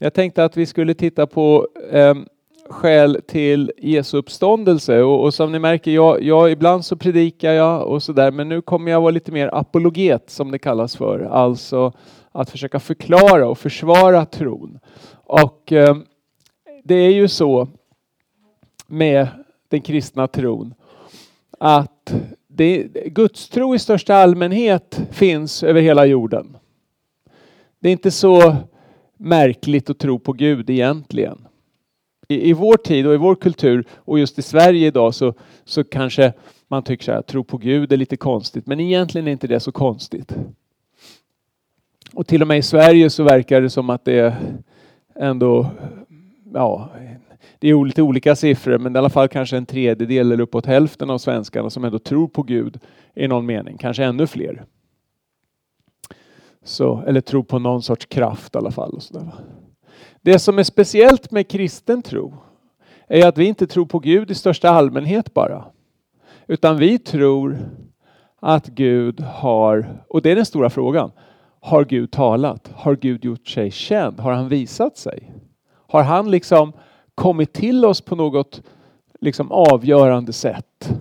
Jag tänkte att vi skulle titta på eh, skäl till Jesu uppståndelse och, och som ni märker, jag, jag, ibland så predikar jag och sådär, men nu kommer jag vara lite mer apologet som det kallas för, alltså att försöka förklara och försvara tron. Och eh, det är ju så med den kristna tron att det, gudstro i största allmänhet finns över hela jorden. Det är inte så märkligt att tro på Gud egentligen. I, i vår tid och i vår kultur och just i Sverige idag så, så kanske man tycker så här, tro på Gud är lite konstigt, men egentligen är inte det så konstigt. Och till och med i Sverige så verkar det som att det är ändå, ja, det är lite olika siffror, men i alla fall kanske en tredjedel eller uppåt hälften av svenskarna som ändå tror på Gud i någon mening, kanske ännu fler. Så, eller tro på någon sorts kraft i alla fall. Och sådär. Det som är speciellt med kristen tro är att vi inte tror på Gud i största allmänhet bara. Utan vi tror att Gud har, och det är den stora frågan, har Gud talat? Har Gud gjort sig känd? Har han visat sig? Har han liksom kommit till oss på något liksom avgörande sätt?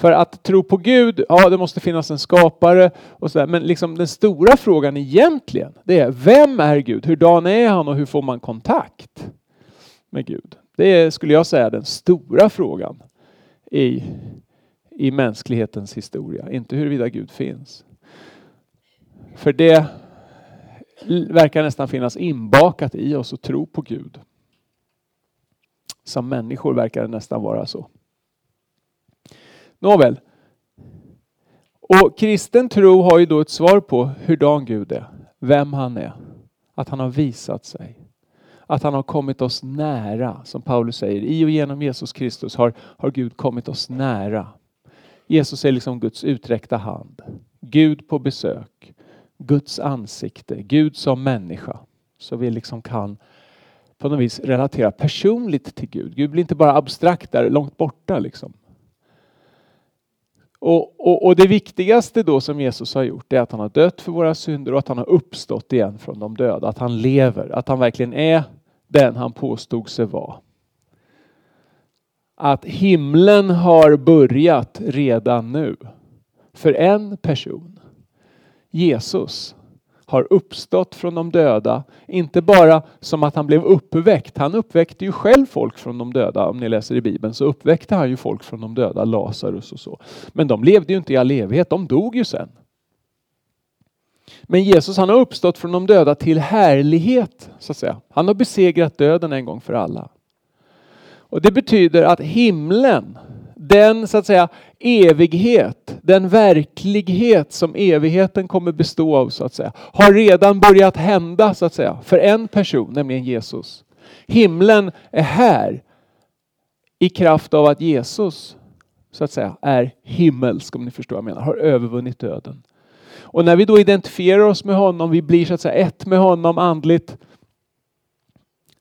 För att tro på Gud, ja det måste finnas en skapare och sådär. Men liksom den stora frågan egentligen, det är vem är Gud? Hurdan är han och hur får man kontakt med Gud? Det är, skulle jag säga, den stora frågan i, i mänsklighetens historia. Inte huruvida Gud finns. För det verkar nästan finnas inbakat i oss att tro på Gud. Som människor verkar det nästan vara så. Nåväl. Och kristen tro har ju då ett svar på hurdan Gud är, vem han är, att han har visat sig. Att han har kommit oss nära, som Paulus säger. I och genom Jesus Kristus har, har Gud kommit oss nära. Jesus är liksom Guds uträckta hand. Gud på besök. Guds ansikte, Gud som människa. Så vi liksom kan på något vis relatera personligt till Gud. Gud blir inte bara abstrakt där långt borta liksom. Och, och, och, det viktigaste då som Jesus har gjort är att han har dött för våra synder och att han har uppstått igen från de döda. Att han lever, att han verkligen är den han påstod sig vara. Att himlen har börjat redan nu. För en person. Jesus har uppstått från de döda. Inte bara som att han blev uppväckt. Han uppväckte ju själv folk från de döda. Om ni läser i Bibeln så uppväckte han ju folk från de döda, Lazarus och så. Men de levde ju inte i all evighet, de dog ju sen. Men Jesus han har uppstått från de döda till härlighet, så att säga. Han har besegrat döden en gång för alla. Och Det betyder att himlen den så att säga evighet, den verklighet som evigheten kommer bestå av så att säga, har redan börjat hända så att säga för en person, nämligen Jesus. Himlen är här i kraft av att Jesus så att säga är himmelsk om ni förstår vad jag menar, har övervunnit döden. Och när vi då identifierar oss med honom, vi blir så att säga ett med honom andligt,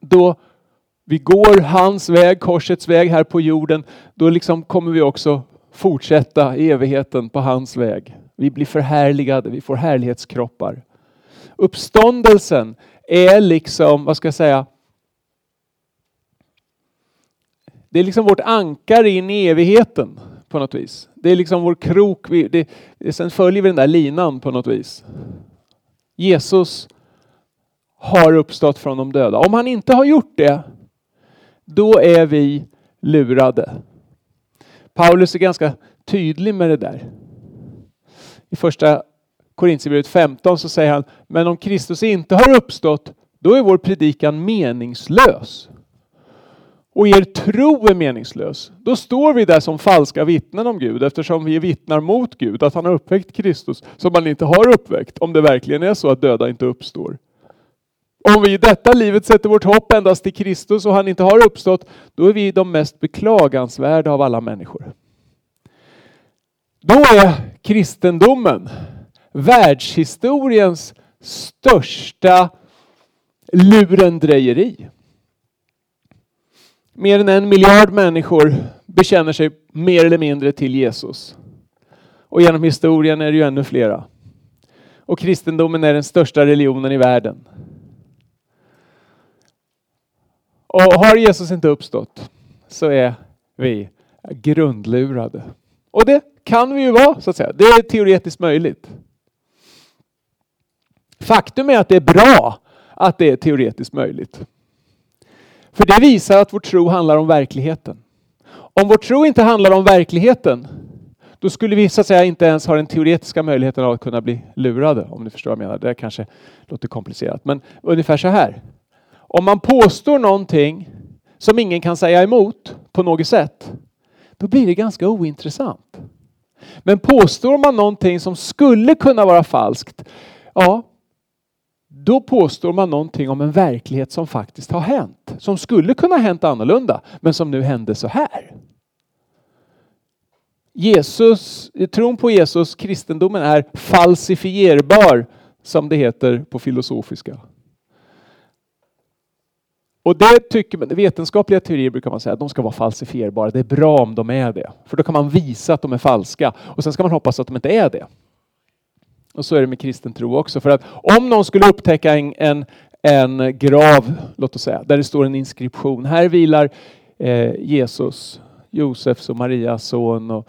då vi går hans väg, korsets väg här på jorden, då liksom kommer vi också fortsätta i evigheten på hans väg. Vi blir förhärligade, vi får härlighetskroppar. Uppståndelsen är liksom, vad ska jag säga, det är liksom vårt ankare in i evigheten på något vis. Det är liksom vår krok, det, sen följer vi den där linan på något vis. Jesus har uppstått från de döda. Om han inte har gjort det, då är vi lurade. Paulus är ganska tydlig med det där. I första Korintierbrevet 15 så säger han, men om Kristus inte har uppstått, då är vår predikan meningslös. Och er tro är meningslös. Då står vi där som falska vittnen om Gud eftersom vi vittnar mot Gud att han har uppväckt Kristus som han inte har uppväckt om det verkligen är så att döda inte uppstår. Om vi i detta livet sätter vårt hopp endast till Kristus och han inte har uppstått, då är vi de mest beklagansvärda av alla människor. Då är kristendomen världshistoriens största lurendrejeri. Mer än en miljard människor bekänner sig mer eller mindre till Jesus. Och genom historien är det ju ännu flera. Och kristendomen är den största religionen i världen. Och har Jesus inte uppstått så är vi grundlurade. Och det kan vi ju vara, så att säga. Det är teoretiskt möjligt. Faktum är att det är bra att det är teoretiskt möjligt. För det visar att vår tro handlar om verkligheten. Om vår tro inte handlar om verkligheten, då skulle vi så att säga inte ens ha den teoretiska möjligheten av att kunna bli lurade, om du förstår vad jag menar. Det kanske låter komplicerat, men ungefär så här. Om man påstår någonting som ingen kan säga emot på något sätt, då blir det ganska ointressant. Men påstår man någonting som skulle kunna vara falskt, ja, då påstår man någonting om en verklighet som faktiskt har hänt. Som skulle kunna ha hänt annorlunda, men som nu hände så här. Jesus, tron på Jesus, kristendomen är falsifierbar, som det heter på filosofiska. Och det tycker man, vetenskapliga teorier brukar man säga att de ska vara falsifierbara. Det är bra om de är det. För då kan man visa att de är falska. Och sen ska man hoppas att de inte är det. Och så är det med kristen tro också. För att om någon skulle upptäcka en, en, en grav, låt oss säga, där det står en inskription. Här vilar eh, Jesus, Josefs och Marias son och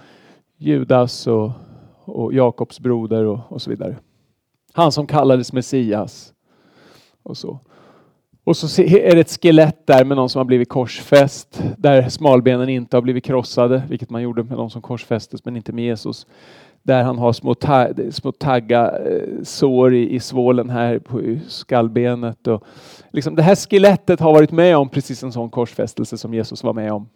Judas och, och Jakobs broder och, och så vidare. Han som kallades Messias. Och så. Och så är det ett skelett där med någon som har blivit korsfäst, där smalbenen inte har blivit krossade, vilket man gjorde med de som korsfästes, men inte med Jesus. Där han har små, ta små tagga eh, sår i, i svålen här på skallbenet. Och liksom det här skelettet har varit med om precis en sån korsfästelse som Jesus var med om.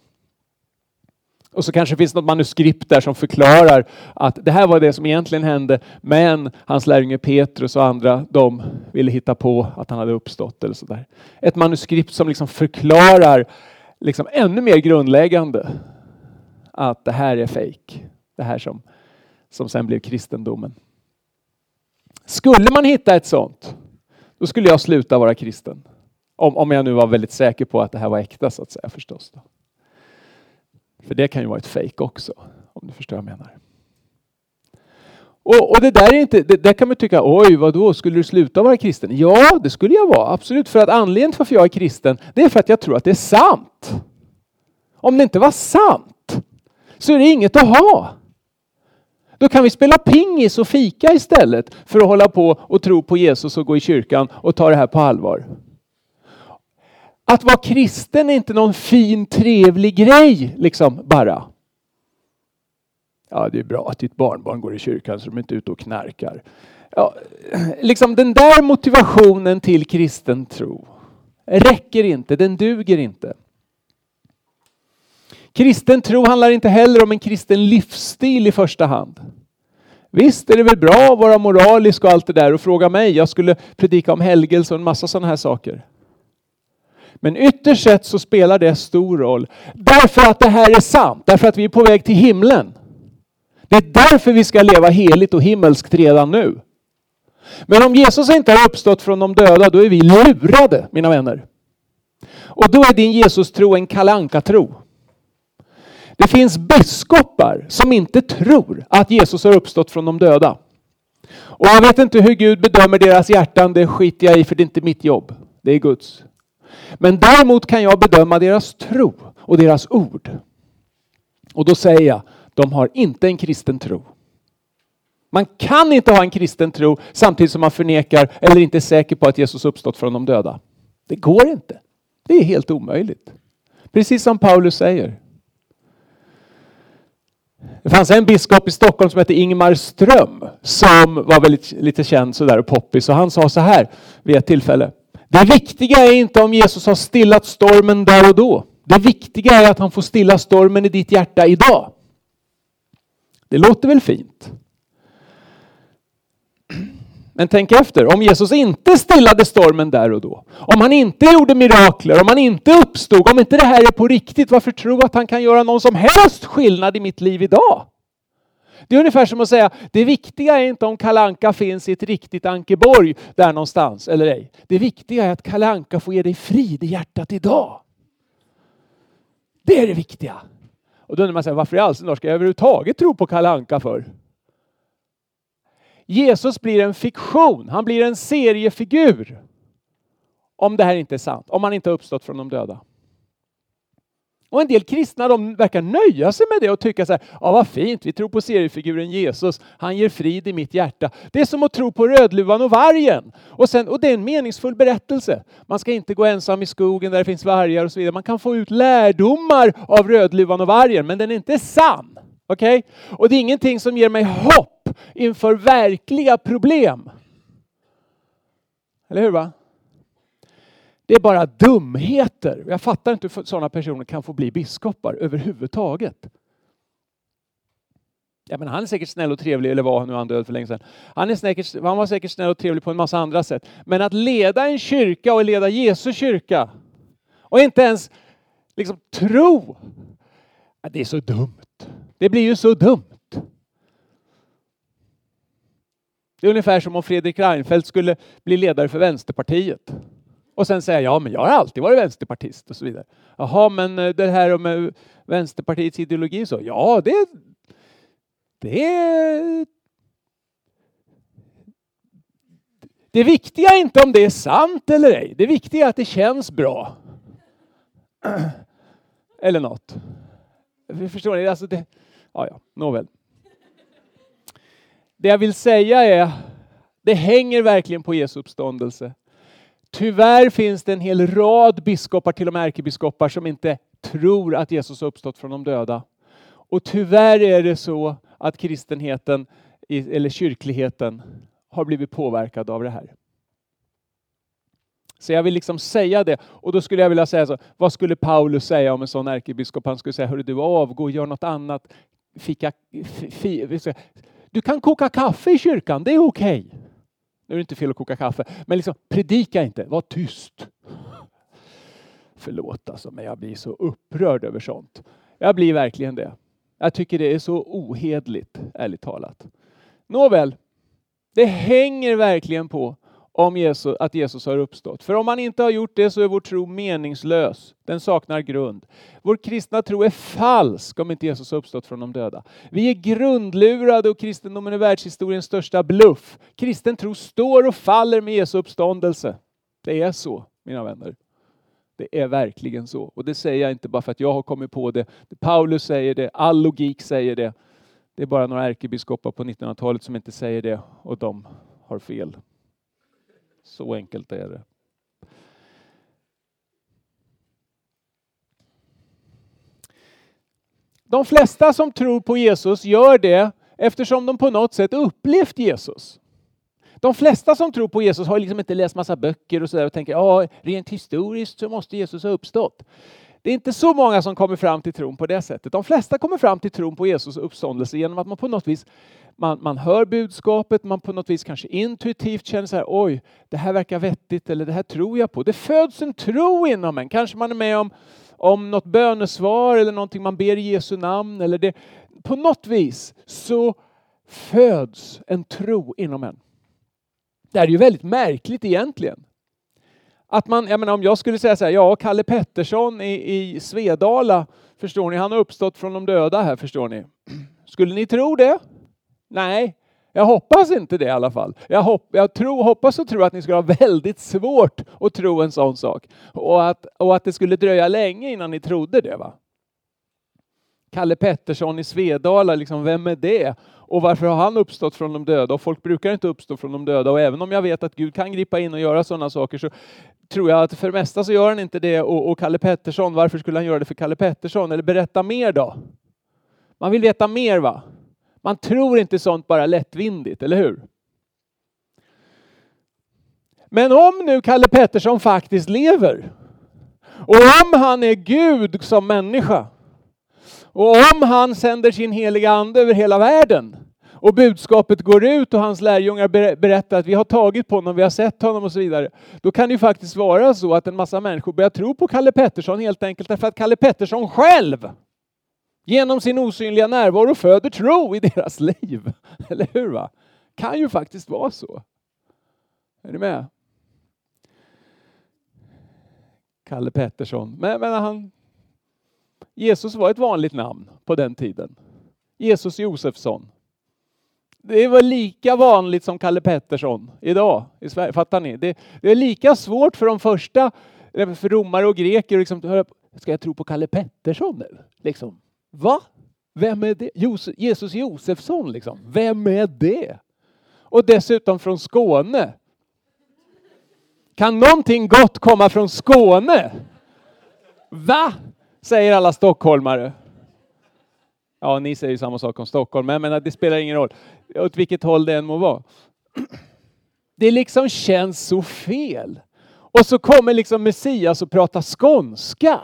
Och så kanske det finns något manuskript där som förklarar att det här var det som egentligen hände, men hans lärjunge Petrus och andra, de ville hitta på att han hade uppstått eller sådär. Ett manuskript som liksom förklarar liksom ännu mer grundläggande att det här är fejk. Det här som, som sen blev kristendomen. Skulle man hitta ett sånt, då skulle jag sluta vara kristen. Om, om jag nu var väldigt säker på att det här var äkta så att säga förstås. Då. För det kan ju vara ett fejk också, om du förstår vad jag menar. Och, och, det där är inte, det, där kan man tycka, oj vadå, skulle du sluta vara kristen? Ja, det skulle jag vara, absolut. För att anledningen till varför jag är kristen, det är för att jag tror att det är sant. Om det inte var sant, så är det inget att ha. Då kan vi spela pingis och fika istället för att hålla på och tro på Jesus och gå i kyrkan och ta det här på allvar. Att vara kristen är inte någon fin trevlig grej liksom bara. Ja, det är bra att ditt barnbarn går i kyrkan så de är inte ute och knarkar. Ja, liksom den där motivationen till kristen tro räcker inte, den duger inte. Kristen tro handlar inte heller om en kristen livsstil i första hand. Visst är det väl bra att vara moralisk och allt det där och fråga mig, jag skulle predika om helgelse och en massa sådana här saker. Men ytterst sett så spelar det stor roll. Därför att det här är sant, därför att vi är på väg till himlen. Det är därför vi ska leva heligt och himmelskt redan nu. Men om Jesus inte har uppstått från de döda, då är vi lurade, mina vänner. Och då är din Jesus-tro en kalankatro. Det finns biskopar som inte tror att Jesus har uppstått från de döda. Och jag vet inte hur Gud bedömer deras hjärtan, det skiter jag i för det är inte mitt jobb. Det är Guds. Men däremot kan jag bedöma deras tro och deras ord. Och då säger jag, de har inte en kristen tro. Man kan inte ha en kristen tro samtidigt som man förnekar eller inte är säker på att Jesus uppstått från de döda. Det går inte. Det är helt omöjligt. Precis som Paulus säger. Det fanns en biskop i Stockholm som hette Ingmar Ström som var väldigt lite känd sådär och poppis och han sa så här vid ett tillfälle. Det viktiga är inte om Jesus har stillat stormen där och då. Det viktiga är att han får stilla stormen i ditt hjärta idag. Det låter väl fint? Men tänk efter, om Jesus inte stillade stormen där och då, om han inte gjorde mirakler, om han inte uppstod, om inte det här är på riktigt, varför tro att han kan göra någon som helst skillnad i mitt liv idag? Det är ungefär som att säga, det viktiga är inte om Kalanka finns i ett riktigt Ankeborg där någonstans eller ej. Det viktiga är att Kalanka får ge dig frid i hjärtat idag. Det är det viktiga. Och då undrar man sig, varför i all sin ska jag överhuvudtaget tro på Kalanka för? Jesus blir en fiktion, han blir en seriefigur. Om det här inte är sant, om han inte har uppstått från de döda. Och en del kristna de verkar nöja sig med det och tycka så här, ja vad fint, vi tror på seriefiguren Jesus, han ger frid i mitt hjärta. Det är som att tro på Rödluvan och vargen. Och, sen, och det är en meningsfull berättelse. Man ska inte gå ensam i skogen där det finns vargar och så vidare. Man kan få ut lärdomar av Rödluvan och vargen, men den är inte sann. Okej? Okay? Och det är ingenting som ger mig hopp inför verkliga problem. Eller hur? va? Det är bara dumheter. Jag fattar inte hur sådana personer kan få bli biskopar överhuvudtaget. Ja, men han är säkert snäll och trevlig, eller var han nu han död för länge sedan. Han, är säkert, han var säkert snäll och trevlig på en massa andra sätt. Men att leda en kyrka och leda Jesu kyrka och inte ens liksom tro, det är så dumt. Det blir ju så dumt. Det är ungefär som om Fredrik Reinfeldt skulle bli ledare för Vänsterpartiet. Och sen säga ja, men jag har alltid varit vänsterpartist och så vidare. Jaha, men eh, det här med eh, Vänsterpartiets ideologi så, ja, det, det Det viktiga är inte om det är sant eller ej. Det viktiga är att det känns bra. Eller något. Förstår ni? Alltså det, ja, ja, nåväl. Det jag vill säga är, det hänger verkligen på Jesu uppståndelse. Tyvärr finns det en hel rad biskopar, till och med ärkebiskopar, som inte tror att Jesus har uppstått från de döda. Och tyvärr är det så att kristenheten, eller kyrkligheten, har blivit påverkad av det här. Så jag vill liksom säga det. Och då skulle jag vilja säga så, vad skulle Paulus säga om en sån ärkebiskop? Han skulle säga, hörru du avgå, gör något annat. Fika, fi, du kan koka kaffe i kyrkan, det är okej. Okay. Nu är det inte fel att koka kaffe, men liksom predika inte, var tyst. Förlåt alltså, men jag blir så upprörd över sånt. Jag blir verkligen det. Jag tycker det är så ohedligt, ärligt talat. Nåväl, det hänger verkligen på om Jesus, att Jesus har uppstått. För om han inte har gjort det så är vår tro meningslös. Den saknar grund. Vår kristna tro är falsk om inte Jesus har uppstått från de döda. Vi är grundlurade och kristendomen är världshistoriens största bluff. Kristen tro står och faller med Jesu uppståndelse. Det är så, mina vänner. Det är verkligen så. Och det säger jag inte bara för att jag har kommit på det. Paulus säger det, all logik säger det. Det är bara några ärkebiskopar på 1900-talet som inte säger det och de har fel. Så enkelt är det. De flesta som tror på Jesus gör det eftersom de på något sätt upplevt Jesus. De flesta som tror på Jesus har liksom inte läst massa böcker och sådär och tänker ja, rent historiskt så måste Jesus ha uppstått. Det är inte så många som kommer fram till tron på det sättet. De flesta kommer fram till tron på Jesus uppståndelse genom att man på något vis man, man hör budskapet, man på något vis kanske intuitivt känner så här, oj, det här verkar vettigt eller det här tror jag på. Det föds en tro inom en. Kanske man är med om, om något bönesvar eller någonting man ber i Jesu namn. Eller det. På något vis så föds en tro inom en. Det här är ju väldigt märkligt egentligen. Att man, jag menar, om jag skulle säga så här, ja, Kalle Pettersson i, i Svedala, förstår ni, han har uppstått från de döda här, förstår ni. Skulle ni tro det? Nej, jag hoppas inte det i alla fall. Jag, hopp, jag tror, hoppas och tror att ni skulle ha väldigt svårt att tro en sån sak. Och att, och att det skulle dröja länge innan ni trodde det. va? Kalle Pettersson i Svedala, liksom, vem är det? Och varför har han uppstått från de döda? Och folk brukar inte uppstå från de döda. Och även om jag vet att Gud kan gripa in och göra sådana saker så tror jag att för det mesta så gör han inte det. Och, och Kalle Pettersson, varför skulle han göra det för Kalle Pettersson? Eller berätta mer då? Man vill veta mer va? Man tror inte sånt bara lättvindigt, eller hur? Men om nu Kalle Pettersson faktiskt lever och om han är Gud som människa och om han sänder sin heliga ande över hela världen och budskapet går ut och hans lärjungar berättar att vi har tagit på honom, vi har sett honom och så vidare. Då kan det ju faktiskt vara så att en massa människor börjar tro på Kalle Pettersson helt enkelt därför att Kalle Pettersson själv genom sin osynliga närvaro föder tro i deras liv. Eller hur? va? Kan ju faktiskt vara så. Är ni med? Kalle Pettersson. Men, men han, Jesus var ett vanligt namn på den tiden. Jesus Josefsson. Det var lika vanligt som Kalle Pettersson idag i Sverige. Fattar ni? Det, det är lika svårt för de första, för romare och greker, liksom, Ska jag tro på Kalle Pettersson nu? Liksom. Va? Vem är det? Jesus Josefsson liksom. Vem är det? Och dessutom från Skåne. Kan någonting gott komma från Skåne? Va? Säger alla stockholmare. Ja, ni säger ju samma sak om Stockholm, men jag menar, det spelar ingen roll åt vilket håll det än må vara. Det liksom känns så fel. Och så kommer liksom Messias och pratar skånska.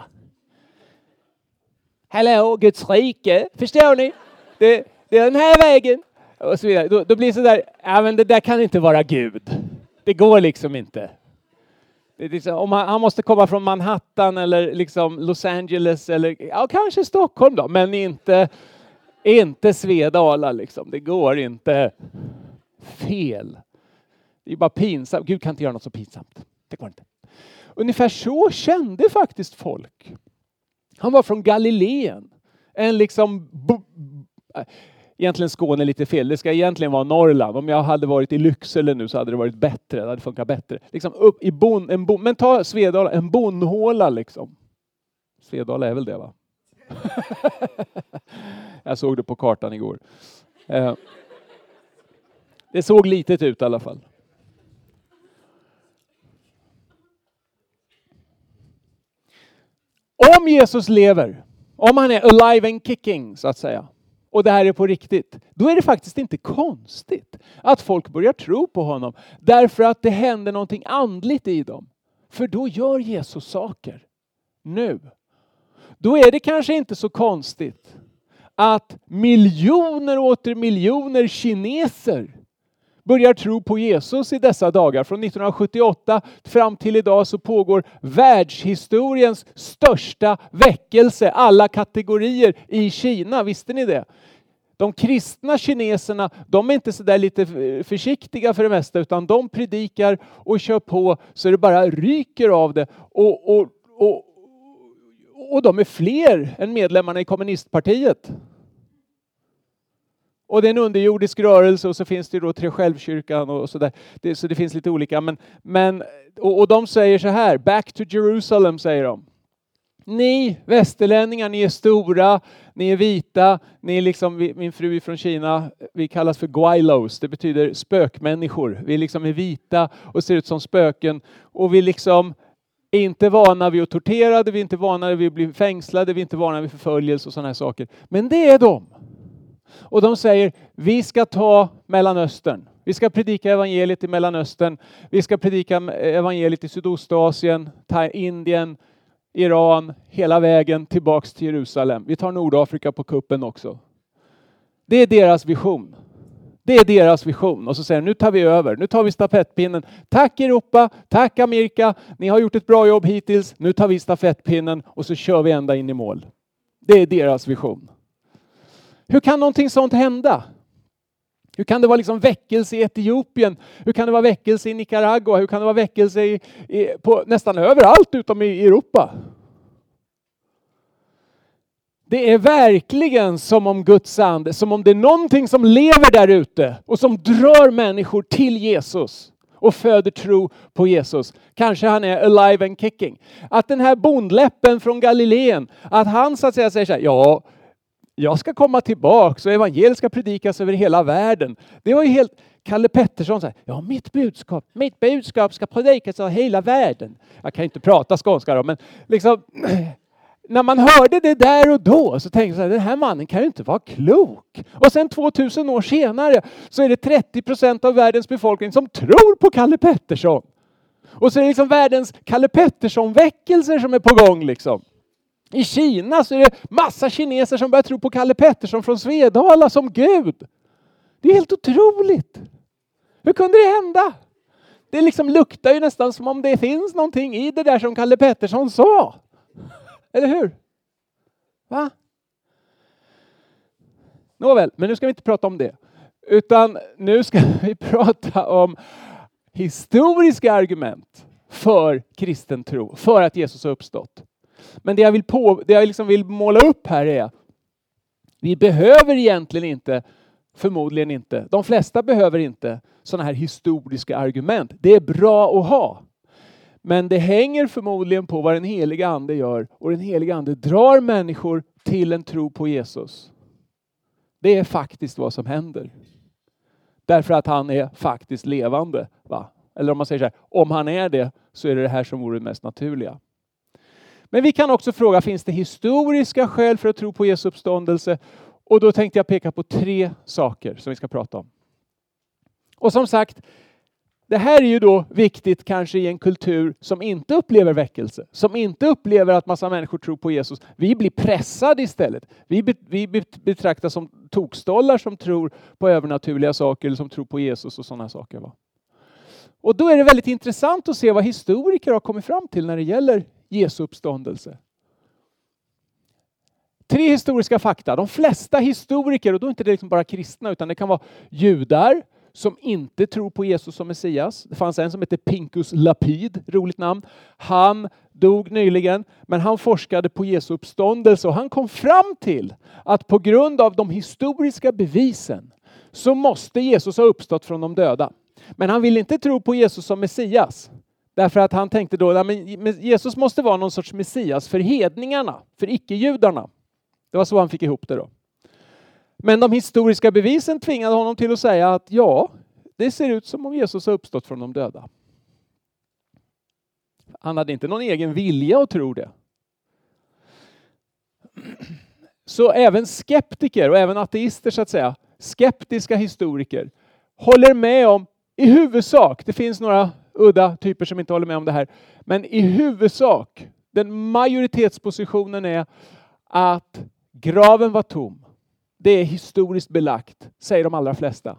Hallå, Guds rike, förstår ni? Det, det är den här vägen. Och så vidare. Då, då blir det sådär, ja men det där kan inte vara Gud. Det går liksom inte. Liksom, om han, han, måste komma från Manhattan eller liksom Los Angeles eller ja, kanske Stockholm då, men inte, inte Svedala liksom. Det går inte. Fel. Det är bara pinsamt. Gud kan inte göra något så pinsamt. Det går inte. Ungefär så kände faktiskt folk. Han var från Galileen. En liksom eh, egentligen Skåne lite fel. Det ska egentligen vara Norrland. Om jag hade varit i Lycksele nu så hade det varit bättre. Det hade funkat bättre. Liksom upp i bon, en bon, men ta Svedala, en bonhåla liksom. Svedala är väl det va? jag såg det på kartan igår. Eh, det såg litet ut i alla fall. Om Jesus lever, om han är alive and kicking så att säga, och det här är på riktigt, då är det faktiskt inte konstigt att folk börjar tro på honom. Därför att det händer någonting andligt i dem. För då gör Jesus saker. Nu. Då är det kanske inte så konstigt att miljoner och åter miljoner kineser börjar tro på Jesus i dessa dagar. Från 1978 fram till idag så pågår världshistoriens största väckelse, alla kategorier i Kina. Visste ni det? De kristna kineserna, de är inte så där lite försiktiga för det mesta, utan de predikar och kör på så det bara ryker av det. Och, och, och, och de är fler än medlemmarna i kommunistpartiet. Och det är en underjordisk rörelse och så finns det då Tre Självkyrkan och sådär. Det, så det finns lite olika. Men, men, och, och de säger så här, back to Jerusalem säger de. Ni västerlänningar, ni är stora, ni är vita, ni är liksom, min fru är från Kina, vi kallas för guailos, det betyder spökmänniskor. Vi liksom är vita och ser ut som spöken och vi liksom är inte vana vid att torterade, vi är inte vana vid att bli fängslade, vi är inte vana vid förföljelse och sådana här saker. Men det är de. Och de säger, vi ska ta Mellanöstern. Vi ska predika evangeliet i Mellanöstern. Vi ska predika evangeliet i Sydostasien, Indien, Iran, hela vägen tillbaks till Jerusalem. Vi tar Nordafrika på kuppen också. Det är deras vision. Det är deras vision. Och så säger de, nu tar vi över, nu tar vi stafettpinnen. Tack Europa, tack Amerika, ni har gjort ett bra jobb hittills. Nu tar vi stafettpinnen och så kör vi ända in i mål. Det är deras vision. Hur kan någonting sånt hända? Hur kan det vara liksom väckelse i Etiopien? Hur kan det vara väckelse i Nicaragua? Hur kan det vara väckelse i, i, på nästan överallt utom i Europa? Det är verkligen som om Guds ande, som om det är någonting som lever där ute och som drar människor till Jesus och föder tro på Jesus. Kanske han är alive and kicking. Att den här bondläppen från Galileen, att han så att säga säger så här, ja, jag ska komma tillbaks och evangeliet ska predikas över hela världen. Det var ju helt Kalle Pettersson sa ja mitt budskap, mitt budskap ska predikas över hela världen. Jag kan inte prata skånska då, men liksom när man hörde det där och då så tänkte jag den här mannen kan ju inte vara klok. Och sen 2000 år senare så är det 30 procent av världens befolkning som tror på Kalle Pettersson. Och så är det liksom världens Kalle Pettersson-väckelser som är på gång liksom. I Kina så är det massa kineser som börjar tro på Kalle Pettersson från Svedala som Gud. Det är helt otroligt. Hur kunde det hända? Det liksom luktar ju nästan som om det finns någonting i det där som Kalle Pettersson sa. Eller hur? Va? Nåväl, men nu ska vi inte prata om det. Utan nu ska vi prata om historiska argument för kristen tro, för att Jesus har uppstått. Men det jag vill, på, det jag liksom vill måla upp här är, vi behöver egentligen inte, förmodligen inte, de flesta behöver inte sådana här historiska argument. Det är bra att ha. Men det hänger förmodligen på vad den heliga ande gör och den heliga ande drar människor till en tro på Jesus. Det är faktiskt vad som händer. Därför att han är faktiskt levande. Va? Eller om man säger så här, om han är det så är det det här som vore det mest naturliga. Men vi kan också fråga, finns det historiska skäl för att tro på Jesu uppståndelse? Och då tänkte jag peka på tre saker som vi ska prata om. Och som sagt, det här är ju då viktigt kanske i en kultur som inte upplever väckelse, som inte upplever att massa människor tror på Jesus. Vi blir pressade istället. Vi, be, vi betraktas som tokstollar som tror på övernaturliga saker eller som tror på Jesus och sådana saker. Va? Och då är det väldigt intressant att se vad historiker har kommit fram till när det gäller Jesu uppståndelse. Tre historiska fakta. De flesta historiker, och då är inte det liksom bara kristna, utan det kan vara judar som inte tror på Jesus som Messias. Det fanns en som hette Pinkus Lapid, roligt namn. Han dog nyligen, men han forskade på Jesu uppståndelse och han kom fram till att på grund av de historiska bevisen så måste Jesus ha uppstått från de döda. Men han ville inte tro på Jesus som Messias. Därför att han tänkte då att Jesus måste vara någon sorts Messias för hedningarna, för icke-judarna. Det var så han fick ihop det då. Men de historiska bevisen tvingade honom till att säga att ja, det ser ut som om Jesus har uppstått från de döda. Han hade inte någon egen vilja att tro det. Så även skeptiker och även ateister så att säga, skeptiska historiker, håller med om i huvudsak, det finns några udda typer som inte håller med om det här, men i huvudsak, den majoritetspositionen är att graven var tom. Det är historiskt belagt, säger de allra flesta.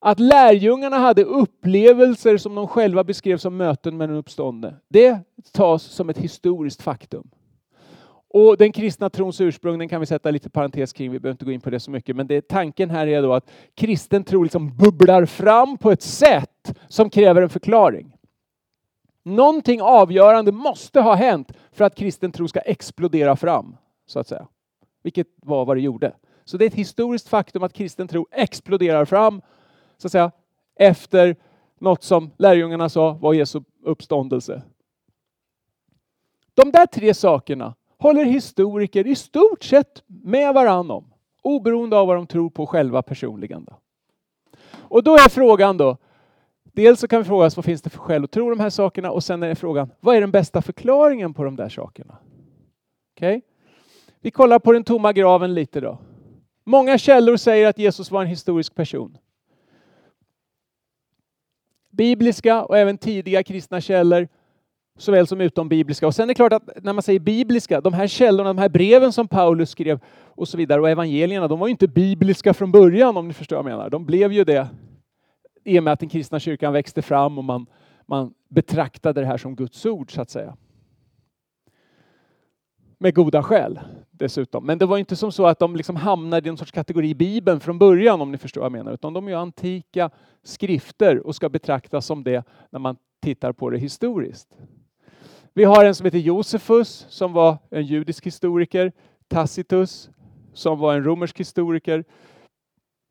Att lärjungarna hade upplevelser som de själva beskrev som möten med den uppståndne, det tas som ett historiskt faktum. Och den kristna trons ursprung den kan vi sätta lite parentes kring, vi behöver inte gå in på det så mycket, men det, tanken här är då att kristen tro liksom bubblar fram på ett sätt som kräver en förklaring. Någonting avgörande måste ha hänt för att kristen tro ska explodera fram, så att säga. Vilket var vad det gjorde. Så det är ett historiskt faktum att kristen tro exploderar fram, så att säga, efter något som lärjungarna sa var Jesu uppståndelse. De där tre sakerna håller historiker i stort sett med varann om, oberoende av vad de tror på själva personligen. Då. Och då är frågan då, dels så kan vi fråga oss vad finns det för skäl att tro de här sakerna och sen är frågan, vad är den bästa förklaringen på de där sakerna? Okej? Okay? Vi kollar på den tomma graven lite då. Många källor säger att Jesus var en historisk person. Bibliska och även tidiga kristna källor såväl som utombibliska. Och sen är det klart att när man säger bibliska, de här källorna, de här breven som Paulus skrev och så vidare och evangelierna, de var ju inte bibliska från början om ni förstår vad jag menar. De blev ju det i och med att den kristna kyrkan växte fram och man, man betraktade det här som Guds ord så att säga. Med goda skäl dessutom. Men det var inte som så att de liksom hamnade i en sorts kategori i Bibeln från början om ni förstår vad jag menar. Utan de är ju antika skrifter och ska betraktas som det när man tittar på det historiskt. Vi har en som heter Josefus som var en judisk historiker, Tacitus som var en romersk historiker,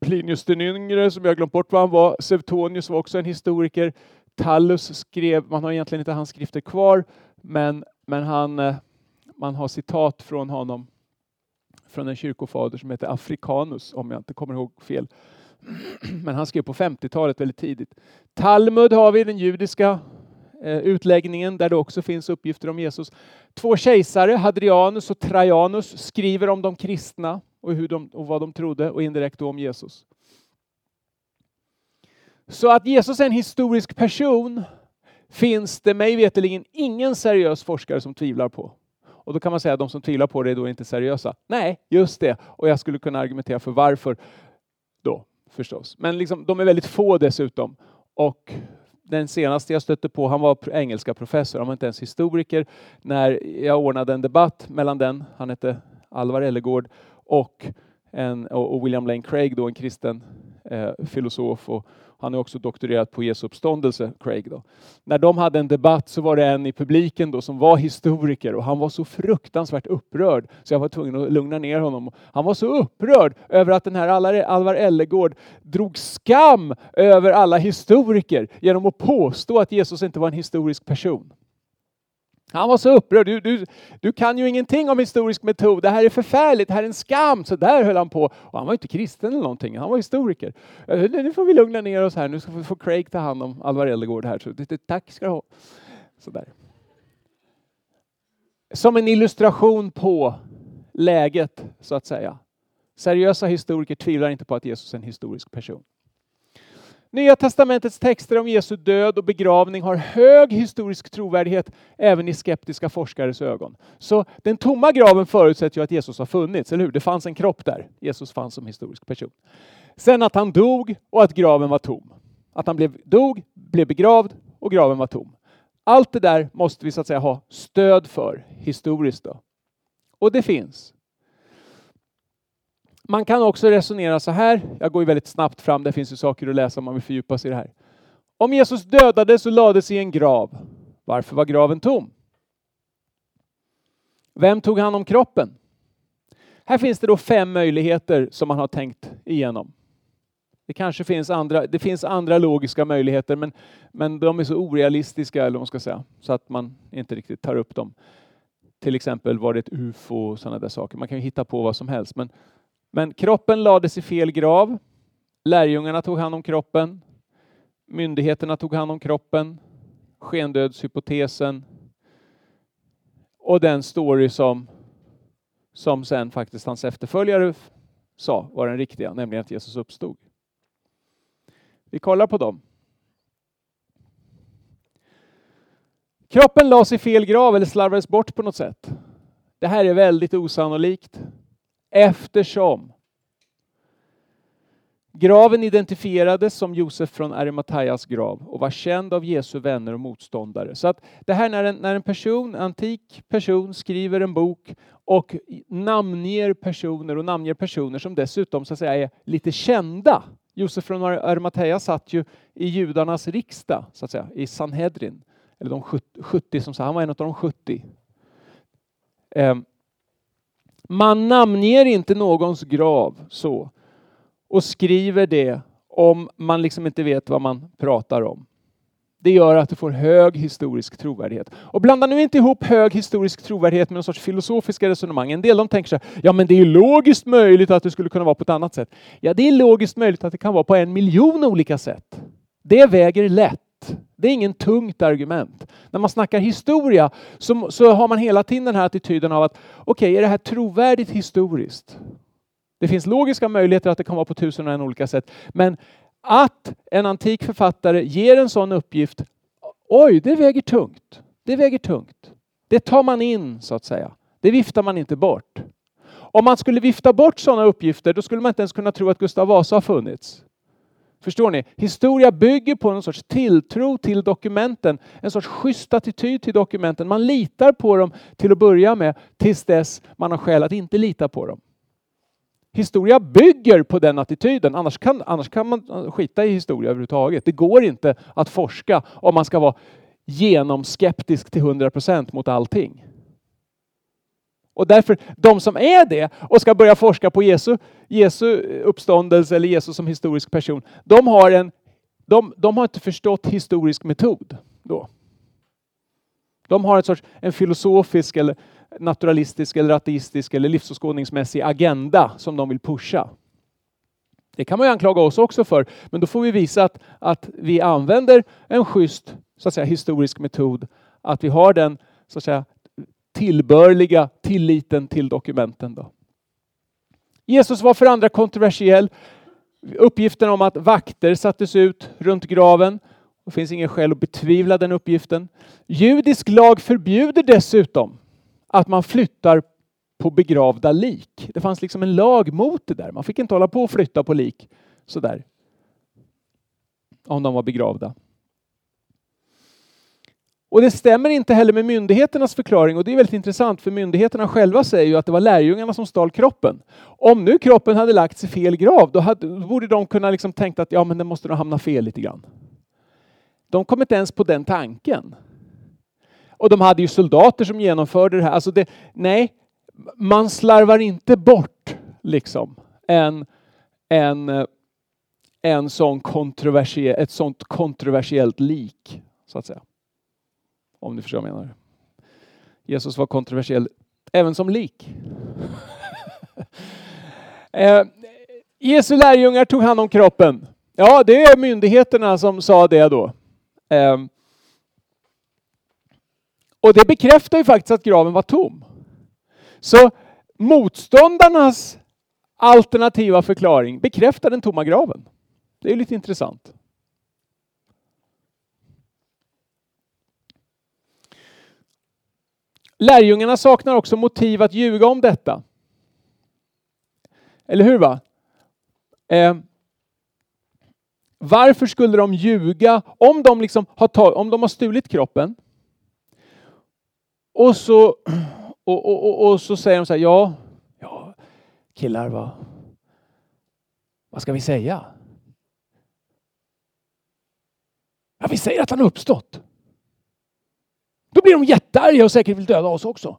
Plinius den yngre som jag glömt bort vad han var, Sevtonius var också en historiker, Tallus skrev, man har egentligen inte hans skrifter kvar, men, men han, eh, man har citat från honom från en kyrkofader som heter Afrikanus, om jag inte kommer ihåg fel. Men han skrev på 50-talet väldigt tidigt. Talmud har vi, den judiska Eh, utläggningen där det också finns uppgifter om Jesus. Två kejsare, Hadrianus och Trajanus, skriver om de kristna och, hur de, och vad de trodde och indirekt om Jesus. Så att Jesus är en historisk person finns det mig veterligen ingen seriös forskare som tvivlar på. Och då kan man säga att de som tvivlar på det är då inte seriösa. Nej, just det. Och jag skulle kunna argumentera för varför då förstås. Men liksom, de är väldigt få dessutom. Och den senaste jag stötte på, han var engelska professor, han var inte ens historiker. När jag ordnade en debatt mellan den, han hette Alvar Ellegård, och, en, och William Lane Craig, då en kristen eh, filosof och, han är också doktorerat på Jesu uppståndelse, Craig. Då. När de hade en debatt så var det en i publiken då som var historiker och han var så fruktansvärt upprörd så jag var tvungen att lugna ner honom. Han var så upprörd över att den här Alvar Ellegård drog skam över alla historiker genom att påstå att Jesus inte var en historisk person. Han var så upprörd. Du, du, du kan ju ingenting om historisk metod. Det här är förfärligt. Det här är en skam. Så där höll han på. Och han var inte kristen eller någonting. Han var historiker. Nu får vi lugna ner oss här. Nu ska vi få Craig ta hand om Alvar Ellegård här. Så, tack ska du ha. Så där. Som en illustration på läget, så att säga. Seriösa historiker tvivlar inte på att Jesus är en historisk person. Nya testamentets texter om Jesu död och begravning har hög historisk trovärdighet även i skeptiska forskares ögon. Så den tomma graven förutsätter ju att Jesus har funnits, eller hur? Det fanns en kropp där. Jesus fanns som historisk person. Sen att han dog och att graven var tom. Att han blev, dog, blev begravd och graven var tom. Allt det där måste vi så att säga ha stöd för historiskt. Då. Och det finns. Man kan också resonera så här. Jag går ju väldigt snabbt fram. Det finns ju saker att läsa om man vill fördjupa sig i det här. Om Jesus dödades och lades i en grav. Varför var graven tom? Vem tog hand om kroppen? Här finns det då fem möjligheter som man har tänkt igenom. Det kanske finns andra, det finns andra logiska möjligheter men, men de är så orealistiska eller vad man ska säga, så att man inte riktigt tar upp dem. Till exempel var det ett UFO och sådana där saker. Man kan ju hitta på vad som helst men men kroppen lades i fel grav. Lärjungarna tog hand om kroppen. Myndigheterna tog hand om kroppen. Skendödshypotesen. Och den story som, som sen faktiskt hans efterföljare sa var den riktiga, nämligen att Jesus uppstod. Vi kollar på dem. Kroppen lades i fel grav eller slarvades bort på något sätt. Det här är väldigt osannolikt. Eftersom graven identifierades som Josef från Arimataias grav och var känd av Jesu vänner och motståndare. Så att det här när en, när en person, antik person skriver en bok och namnger personer och namnger personer som dessutom så att säga är lite kända. Josef från Arimathea satt ju i judarnas riksdag, så att säga, i Sanhedrin. Eller de 70 som sa, han var en av de 70. Man namnger inte någons grav så och skriver det om man liksom inte vet vad man pratar om. Det gör att du får hög historisk trovärdighet. Och blanda nu inte ihop hög historisk trovärdighet med någon sorts filosofiska resonemang. En del de tänker så här, ja men det är logiskt möjligt att det skulle kunna vara på ett annat sätt. Ja, det är logiskt möjligt att det kan vara på en miljon olika sätt. Det väger lätt. Det är ingen tungt argument. När man snackar historia så, så har man hela tiden den här attityden av att okej, okay, är det här trovärdigt historiskt? Det finns logiska möjligheter att det kan vara på tusen och en olika sätt. Men att en antik författare ger en sån uppgift, oj, det väger tungt. Det väger tungt. Det tar man in så att säga. Det viftar man inte bort. Om man skulle vifta bort sådana uppgifter, då skulle man inte ens kunna tro att Gustav Vasa har funnits. Förstår ni? Historia bygger på en sorts tilltro till dokumenten, en sorts schysst attityd till dokumenten. Man litar på dem till att börja med tills dess man har skäl att inte lita på dem. Historia bygger på den attityden, annars kan, annars kan man skita i historia överhuvudtaget. Det går inte att forska om man ska vara genomskeptisk till 100 procent mot allting. Och därför, de som är det och ska börja forska på Jesu, Jesu uppståndelse eller Jesus som historisk person, de har, en, de, de har inte förstått historisk metod. Då. De har en sorts en filosofisk eller naturalistisk eller ateistisk eller livsåskådningsmässig agenda som de vill pusha. Det kan man ju anklaga oss också för, men då får vi visa att, att vi använder en schysst så att säga, historisk metod, att vi har den så att säga, tillbörliga tilliten till dokumenten. Då. Jesus var för andra kontroversiell. Uppgiften om att vakter sattes ut runt graven. Det finns ingen skäl att betvivla den uppgiften. Judisk lag förbjuder dessutom att man flyttar på begravda lik. Det fanns liksom en lag mot det där. Man fick inte hålla på och flytta på lik sådär. Om de var begravda. Och det stämmer inte heller med myndigheternas förklaring och det är väldigt intressant för myndigheterna själva säger ju att det var lärjungarna som stal kroppen. Om nu kroppen hade lagts i fel grav då, hade, då borde de kunna liksom tänkt att ja men den måste nog hamna fel lite grann. De kom inte ens på den tanken. Och de hade ju soldater som genomförde det här. Alltså det, nej, man slarvar inte bort liksom en, en, en sån kontroversiell, ett sånt kontroversiellt lik, så att säga. Om ni förstår vad jag menar. Jesus var kontroversiell även som lik. eh, Jesu lärjungar tog hand om kroppen. Ja, det är myndigheterna som sa det då. Eh, och det bekräftar ju faktiskt att graven var tom. Så motståndarnas alternativa förklaring bekräftar den tomma graven. Det är lite intressant. Lärjungarna saknar också motiv att ljuga om detta. Eller hur? va? Eh, varför skulle de ljuga om de, liksom har, tag, om de har stulit kroppen? Och så, och, och, och, och så säger de så här, ja, ja killar, vad, vad ska vi säga? Ja, vi säger att han har uppstått. Då blir de jättearga och säkert vill döda oss också.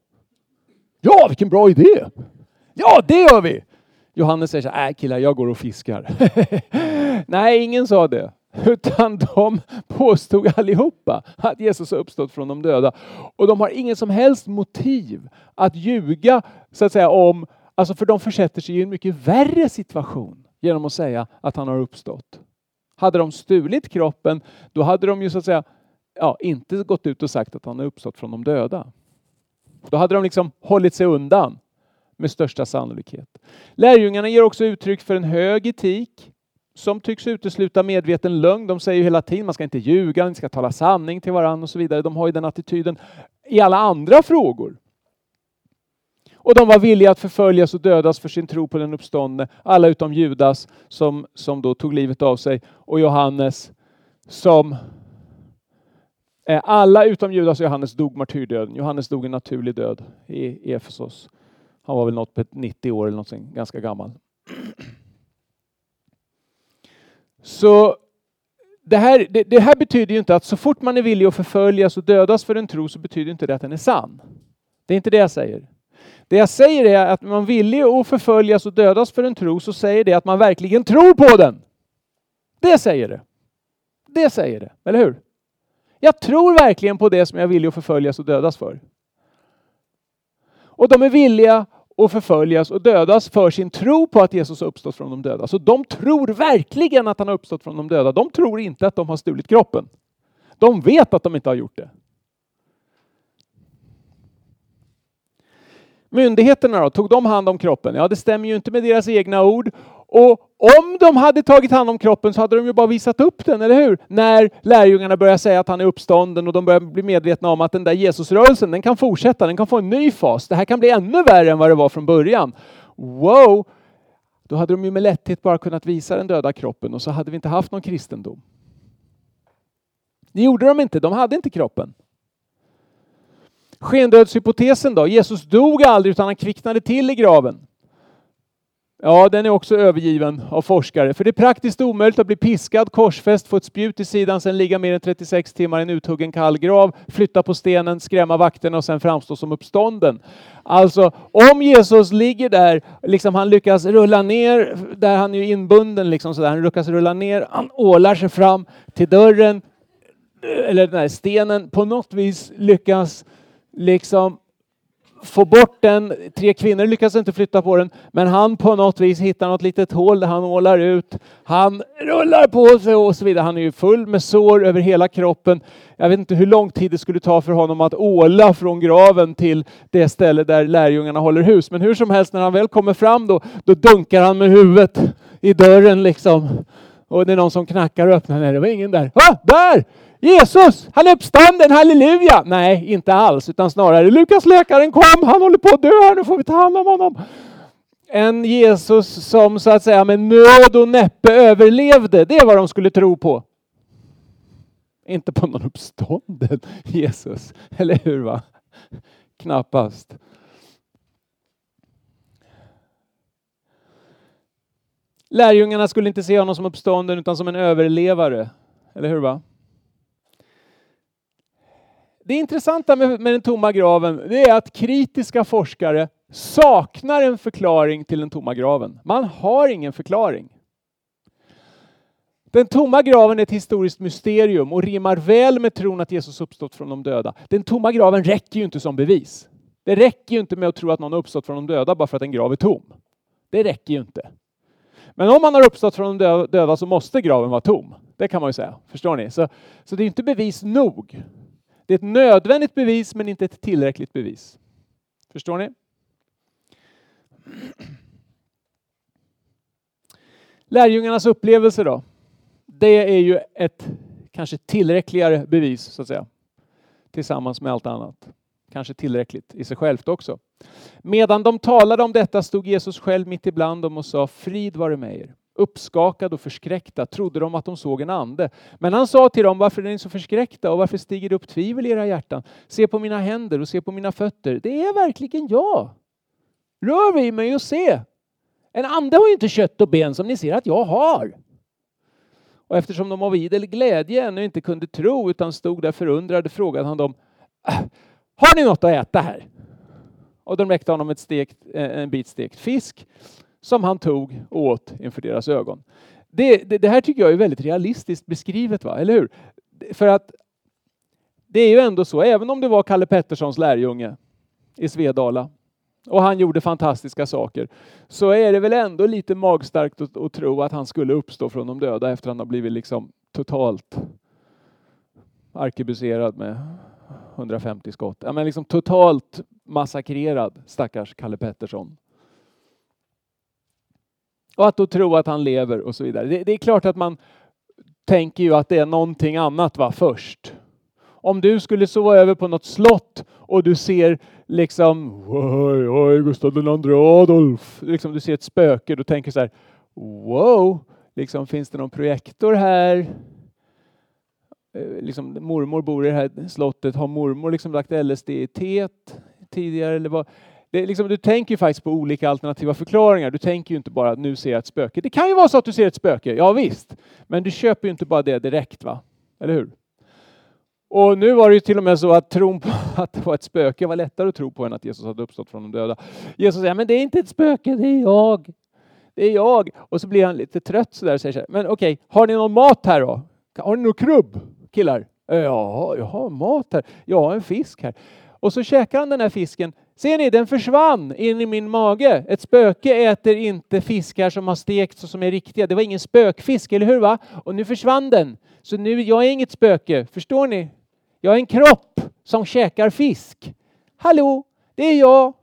Ja, vilken bra idé! Ja, det gör vi! Johannes säger så här, äh killar, jag går och fiskar. Nej, ingen sa det. Utan de påstod allihopa att Jesus har uppstått från de döda. Och de har ingen som helst motiv att ljuga, så att säga, om, alltså för de försätter sig i en mycket värre situation genom att säga att han har uppstått. Hade de stulit kroppen, då hade de ju så att säga ja, inte gått ut och sagt att han har uppstått från de döda. Då hade de liksom hållit sig undan med största sannolikhet. Lärjungarna ger också uttryck för en hög etik som tycks utesluta medveten lögn. De säger ju hela tiden man ska inte ljuga, man ska tala sanning till varandra och så vidare. De har ju den attityden i alla andra frågor. Och de var villiga att förföljas och dödas för sin tro på den uppståndne. Alla utom Judas som, som då tog livet av sig och Johannes som Eh, alla utom Judas och Johannes dog martyrdöden. Johannes dog en naturlig död i Efesos. Han var väl något på 90 år eller någonting, ganska gammal. Så det här, det, det, här betyder ju inte att så fort man är villig att förföljas och dödas för en tro så betyder inte det att den är sann. Det är inte det jag säger. Det jag säger är att man är villig att förföljas och dödas för en tro så säger det att man verkligen tror på den. Det säger det. Det säger det, eller hur? Jag tror verkligen på det som jag är villig att förföljas och dödas för. Och de är villiga att förföljas och dödas för sin tro på att Jesus har uppstått från de döda. Så de tror verkligen att han har uppstått från de döda. De tror inte att de har stulit kroppen. De vet att de inte har gjort det. Myndigheterna då, tog de hand om kroppen? Ja, det stämmer ju inte med deras egna ord. Och om de hade tagit hand om kroppen så hade de ju bara visat upp den, eller hur? När lärjungarna börjar säga att han är uppstånden och de börjar bli medvetna om att den där Jesusrörelsen, den kan fortsätta, den kan få en ny fas. Det här kan bli ännu värre än vad det var från början. Wow! Då hade de ju med lätthet bara kunnat visa den döda kroppen och så hade vi inte haft någon kristendom. Det gjorde de inte, de hade inte kroppen. Skendödshypotesen då? Jesus dog aldrig utan han kvicknade till i graven. Ja, den är också övergiven av forskare. För det är praktiskt omöjligt att bli piskad, korsfäst, få ett spjut i sidan, sen ligga mer än 36 timmar i en uthuggen kall grav, flytta på stenen, skrämma vakterna och sen framstå som uppstånden. Alltså, om Jesus ligger där, liksom han lyckas rulla ner, där han är inbunden, liksom sådär, han lyckas rulla ner, han ålar sig fram till dörren, eller den här stenen, på något vis lyckas liksom få bort den. Tre kvinnor lyckas inte flytta på den, men han på något vis hittar något litet hål där han ålar ut. Han rullar på sig och så vidare. Han är ju full med sår över hela kroppen. Jag vet inte hur lång tid det skulle ta för honom att åla från graven till det ställe där lärjungarna håller hus. Men hur som helst, när han väl kommer fram då, då dunkar han med huvudet i dörren liksom. Och det är någon som knackar och öppnar. Nej, det var ingen där. Ah, där! Jesus, han är uppstånden, halleluja! Nej, inte alls, utan snarare Lukas läkaren kom, han håller på att dö här, nu får vi ta hand om honom. En Jesus som så att säga med nöd och näppe överlevde, det är vad de skulle tro på. inte på någon uppstånden Jesus. Eller hur? va? Knappast. Lärjungarna skulle inte se honom som uppstånden utan som en överlevare. Eller hur? va? Det intressanta med, med den tomma graven det är att kritiska forskare saknar en förklaring till den tomma graven. Man har ingen förklaring. Den tomma graven är ett historiskt mysterium och rimmar väl med tron att Jesus uppstått från de döda. Den tomma graven räcker ju inte som bevis. Det räcker ju inte med att tro att någon har uppstått från de döda bara för att en grav är tom. Det räcker ju inte. Men om man har uppstått från de döda så måste graven vara tom. Det kan man ju säga. Förstår ni? Så, så det är inte bevis nog. Det är ett nödvändigt bevis men inte ett tillräckligt bevis. Förstår ni? Lärjungarnas upplevelse då? Det är ju ett kanske tillräckligare bevis så att säga. Tillsammans med allt annat. Kanske tillräckligt i sig självt också. Medan de talade om detta stod Jesus själv mitt ibland dem och sa frid vare med er. Uppskakade och förskräckta trodde de att de såg en ande. Men han sa till dem, varför är ni så förskräckta och varför stiger det upp tvivel i era hjärtan? Se på mina händer och se på mina fötter. Det är verkligen jag. Rör vid mig och se. En ande har ju inte kött och ben som ni ser att jag har. Och eftersom de av idel glädje ännu inte kunde tro utan stod där förundrade frågade han dem, har ni något att äta här? Och de räckte honom ett stekt, eh, en bit stekt fisk som han tog och åt inför deras ögon. Det, det, det, här tycker jag är väldigt realistiskt beskrivet, va? eller hur? För att det är ju ändå så, även om det var Kalle Petterssons lärjunge i Svedala och han gjorde fantastiska saker, så är det väl ändå lite magstarkt att, att tro att han skulle uppstå från de döda efter att han har blivit liksom totalt arkebuserad med 150 skott. Ja, men liksom totalt massakrerad, stackars Kalle Pettersson. Och att då tro att han lever och så vidare. Det, det, är klart att man tänker ju att det är någonting annat va, först. Om du skulle sova över på något slott och du ser liksom oj, oj, Gustav II Adolf, liksom du ser ett spöke, då tänker du så här wow, liksom finns det någon projektor här? Eh, liksom, mormor bor i det här slottet, har mormor liksom lagt LSD i teet tidigare? Eller vad? Det, liksom, du tänker ju faktiskt på olika alternativa förklaringar. Du tänker ju inte bara att nu ser jag ett spöke. Det kan ju vara så att du ser ett spöke, ja visst. Men du köper ju inte bara det direkt, va? Eller hur? Och nu var det ju till och med så att tron på att det var ett spöke var lättare att tro på än att Jesus hade uppstått från de döda. Jesus säger, men det är inte ett spöke, det är jag. Det är jag. Och så blir han lite trött sådär och säger så här, men okej, har ni någon mat här då? Har ni någon krubb, killar? Ja, jag har mat här. Jag har en fisk här. Och så käkar han den här fisken. Ser ni, den försvann in i min mage. Ett spöke äter inte fiskar som har stekts och som är riktiga. Det var ingen spökfisk, eller hur? va? Och nu försvann den. Så nu, jag är inget spöke. Förstår ni? Jag är en kropp som käkar fisk. Hallå, det är jag.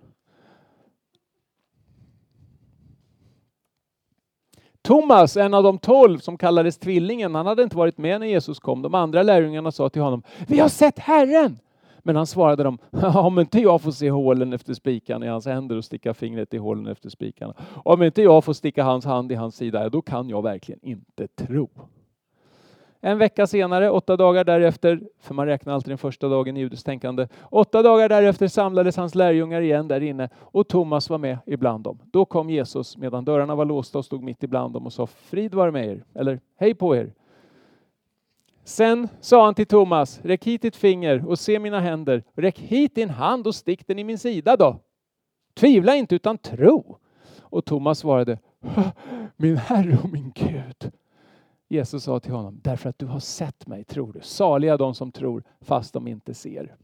Thomas, en av de tolv som kallades tvillingen, han hade inte varit med när Jesus kom. De andra lärjungarna sa till honom, vi har sett Herren. Men han svarade dem, om inte jag får se hålen efter spikarna i hans händer och sticka fingret i hålen efter spikarna, om inte jag får sticka hans hand i hans sida, då kan jag verkligen inte tro. En vecka senare, åtta dagar därefter, för man räknar alltid den första dagen i judiskt tänkande, åtta dagar därefter samlades hans lärjungar igen där inne och Thomas var med ibland dem. Då kom Jesus medan dörrarna var låsta och stod mitt ibland dem och sa frid vare med er, eller hej på er. Sen sa han till Thomas, räck hit ditt finger och se mina händer. Räck hit din hand och stick den i min sida då. Tvivla inte utan tro. Och Thomas svarade, min Herre och min Gud. Jesus sa till honom, därför att du har sett mig tror du. Saliga de som tror fast de inte ser.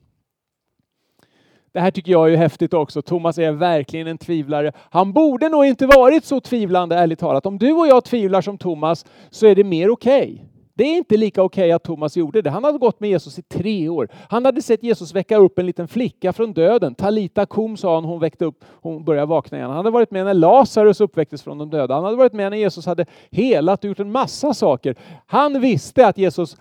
Det här tycker jag är häftigt också. Thomas är verkligen en tvivlare. Han borde nog inte varit så tvivlande, ärligt talat. Om du och jag tvivlar som Thomas så är det mer okej. Okay. Det är inte lika okej okay att Thomas gjorde det. Han hade gått med Jesus i tre år. Han hade sett Jesus väcka upp en liten flicka från döden. Talita kom sa han, hon väckte upp, hon började vakna igen. Han hade varit med när Lazarus uppväcktes från de döda. Han hade varit med när Jesus hade helat och gjort en massa saker. Han visste att Jesus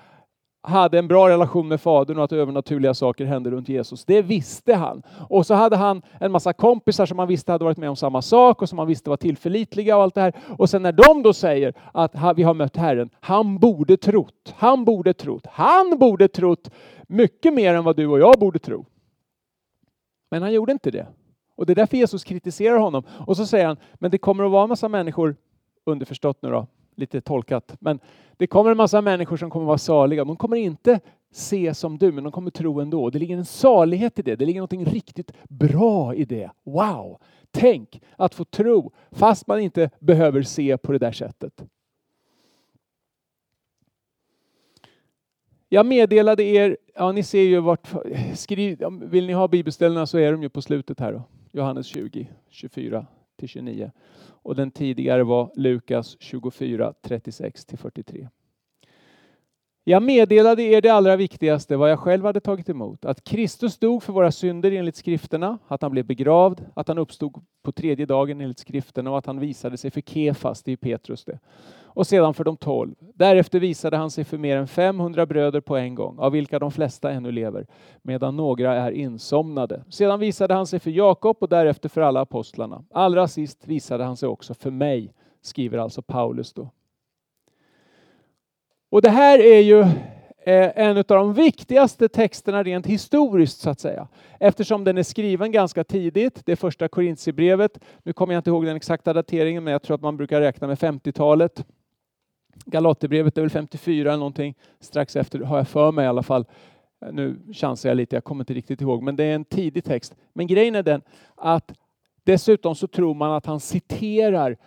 hade en bra relation med Fadern och att övernaturliga saker hände runt Jesus. Det visste han. Och så hade han en massa kompisar som han visste hade varit med om samma sak och som han visste var tillförlitliga och allt det här. Och sen när de då säger att vi har mött Herren, han borde trott, han borde trott, han borde trott mycket mer än vad du och jag borde tro. Men han gjorde inte det. Och det är därför Jesus kritiserar honom. Och så säger han, men det kommer att vara en massa människor, underförstått nu då, lite tolkat, men det kommer en massa människor som kommer vara saliga. De kommer inte se som du, men de kommer tro ändå. Det ligger en salighet i det. Det ligger något riktigt bra i det. Wow! Tänk att få tro fast man inte behöver se på det där sättet. Jag meddelade er, ja ni ser ju vart, skriv, vill ni ha bibelställena så är de ju på slutet här då. Johannes 20, 24 till 29. Och den tidigare var Lukas 24, 36 till 43. Jag meddelade er det allra viktigaste, vad jag själv hade tagit emot. Att Kristus dog för våra synder enligt skrifterna, att han blev begravd, att han uppstod på tredje dagen enligt skrifterna och att han visade sig för Kefas, det är Petrus det och sedan för de tolv. Därefter visade han sig för mer än 500 bröder på en gång, av vilka de flesta ännu lever, medan några är insomnade. Sedan visade han sig för Jakob och därefter för alla apostlarna. Allra sist visade han sig också för mig, skriver alltså Paulus då. Och det här är ju eh, en av de viktigaste texterna rent historiskt så att säga. Eftersom den är skriven ganska tidigt, det är första Korintierbrevet. Nu kommer jag inte ihåg den exakta dateringen men jag tror att man brukar räkna med 50-talet. Galaterbrevet är väl 54 eller någonting, strax efter har jag för mig i alla fall. Nu chansar jag lite, jag kommer inte riktigt ihåg, men det är en tidig text. Men grejen är den att dessutom så tror man att han citerar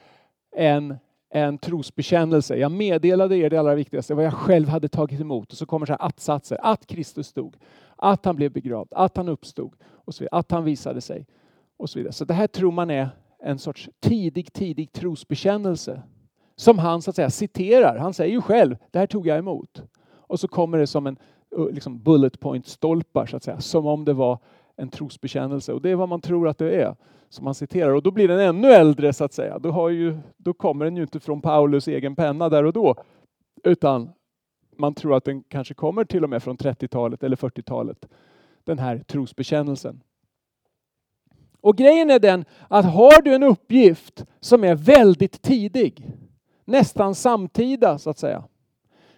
en, en trosbekännelse. Jag meddelade er det allra viktigaste, vad jag själv hade tagit emot. Och så kommer så här att-satser, att Kristus stod, att han blev begravd, att han uppstod, och så vidare, att han visade sig. och Så vidare. Så det här tror man är en sorts tidig, tidig trosbekännelse som han så att säga citerar. Han säger ju själv, det här tog jag emot. Och så kommer det som en liksom bullet point-stolpar, så att säga, som om det var en trosbekännelse. Och det är vad man tror att det är, som han citerar. Och då blir den ännu äldre, så att säga. Då, har ju, då kommer den ju inte från Paulus egen penna där och då, utan man tror att den kanske kommer till och med från 30-talet eller 40-talet, den här trosbekännelsen. Och grejen är den att har du en uppgift som är väldigt tidig, nästan samtida så att säga,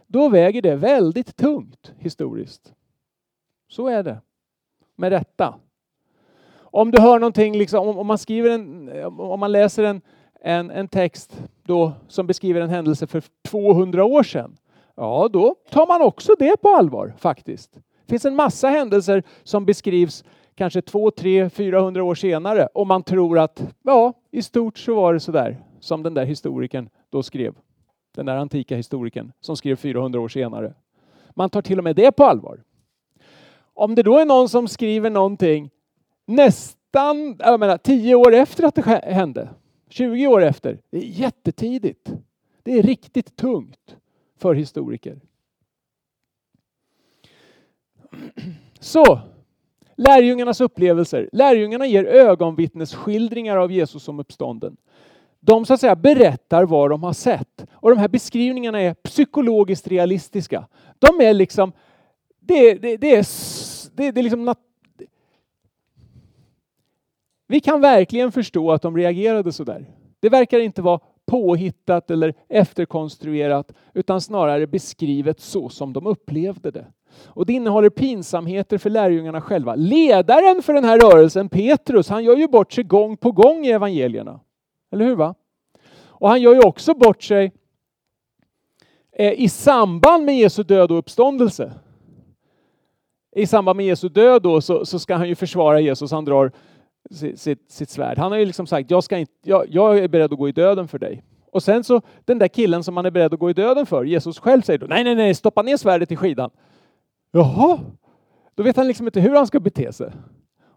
då väger det väldigt tungt historiskt. Så är det. Med rätta. Om du hör någonting, liksom, om, man skriver en, eh, om man läser en, en, en text då, som beskriver en händelse för 200 år sedan, ja då tar man också det på allvar faktiskt. Det finns en massa händelser som beskrivs kanske 2, 3, 400 år senare och man tror att ja, i stort så var det sådär som den där historikern då skrev. Den där antika historikern som skrev 400 år senare. Man tar till och med det på allvar. Om det då är någon som skriver någonting nästan jag menar, tio år efter att det hände, 20 år efter, det är jättetidigt. Det är riktigt tungt för historiker. Så, lärjungarnas upplevelser. Lärjungarna ger ögonvittnesskildringar av Jesus som uppstånden. De så att säga berättar vad de har sett. Och de här beskrivningarna är psykologiskt realistiska. De är liksom, det, det, det är, det, det är liksom vi kan verkligen förstå att de reagerade så där. Det verkar inte vara påhittat eller efterkonstruerat utan snarare beskrivet så som de upplevde det. Och det innehåller pinsamheter för lärjungarna själva. Ledaren för den här rörelsen, Petrus, han gör ju bort sig gång på gång i evangelierna. Eller hur? va? Och han gör ju också bort sig eh, i samband med Jesu död och uppståndelse. I samband med Jesu död då så, så ska han ju försvara Jesus. Han drar sitt, sitt, sitt svärd. Han har ju liksom sagt, jag, ska inte, jag, jag är beredd att gå i döden för dig. Och sen så den där killen som han är beredd att gå i döden för, Jesus själv säger då, nej, nej, nej, stoppa ner svärdet i skidan. Jaha, då vet han liksom inte hur han ska bete sig.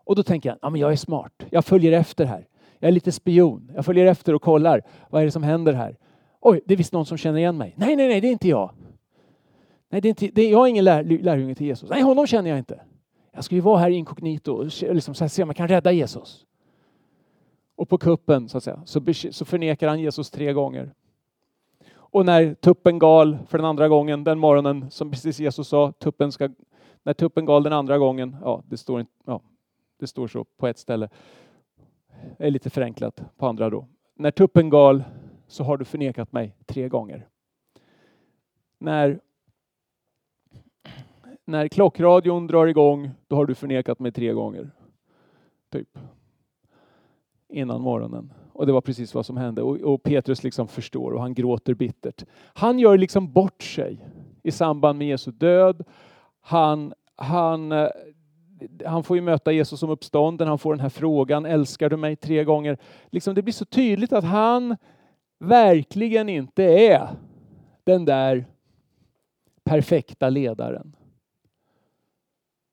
Och då tänker han, ja men jag är smart, jag följer efter här. Jag är lite spion. Jag följer efter och kollar. Vad är det som händer här? Oj, det är visst någon som känner igen mig. Nej, nej, nej, det är inte jag. Nej, det är inte, det är, jag är ingen lär, lärjunge till Jesus. Nej, honom känner jag inte. Jag ska ju vara här inkognito och liksom så här, se om jag kan rädda Jesus. Och på kuppen så, att säga, så, så förnekar han Jesus tre gånger. Och när tuppen gal för den andra gången den morgonen, som precis Jesus sa, tuppen ska, när tuppen gal den andra gången, ja det står, ja, det står så på ett ställe, det är lite förenklat på andra då. När tuppen gal så har du förnekat mig tre gånger. När, när klockradion drar igång, då har du förnekat mig tre gånger. Typ. Innan morgonen. Och det var precis vad som hände. Och, och, Petrus liksom förstår och han gråter bittert. Han gör liksom bort sig i samband med Jesu död. Han, han, eh, han får ju möta Jesus som uppstånden, han får den här frågan, älskar du mig? tre gånger. Liksom det blir så tydligt att han verkligen inte är den där perfekta ledaren.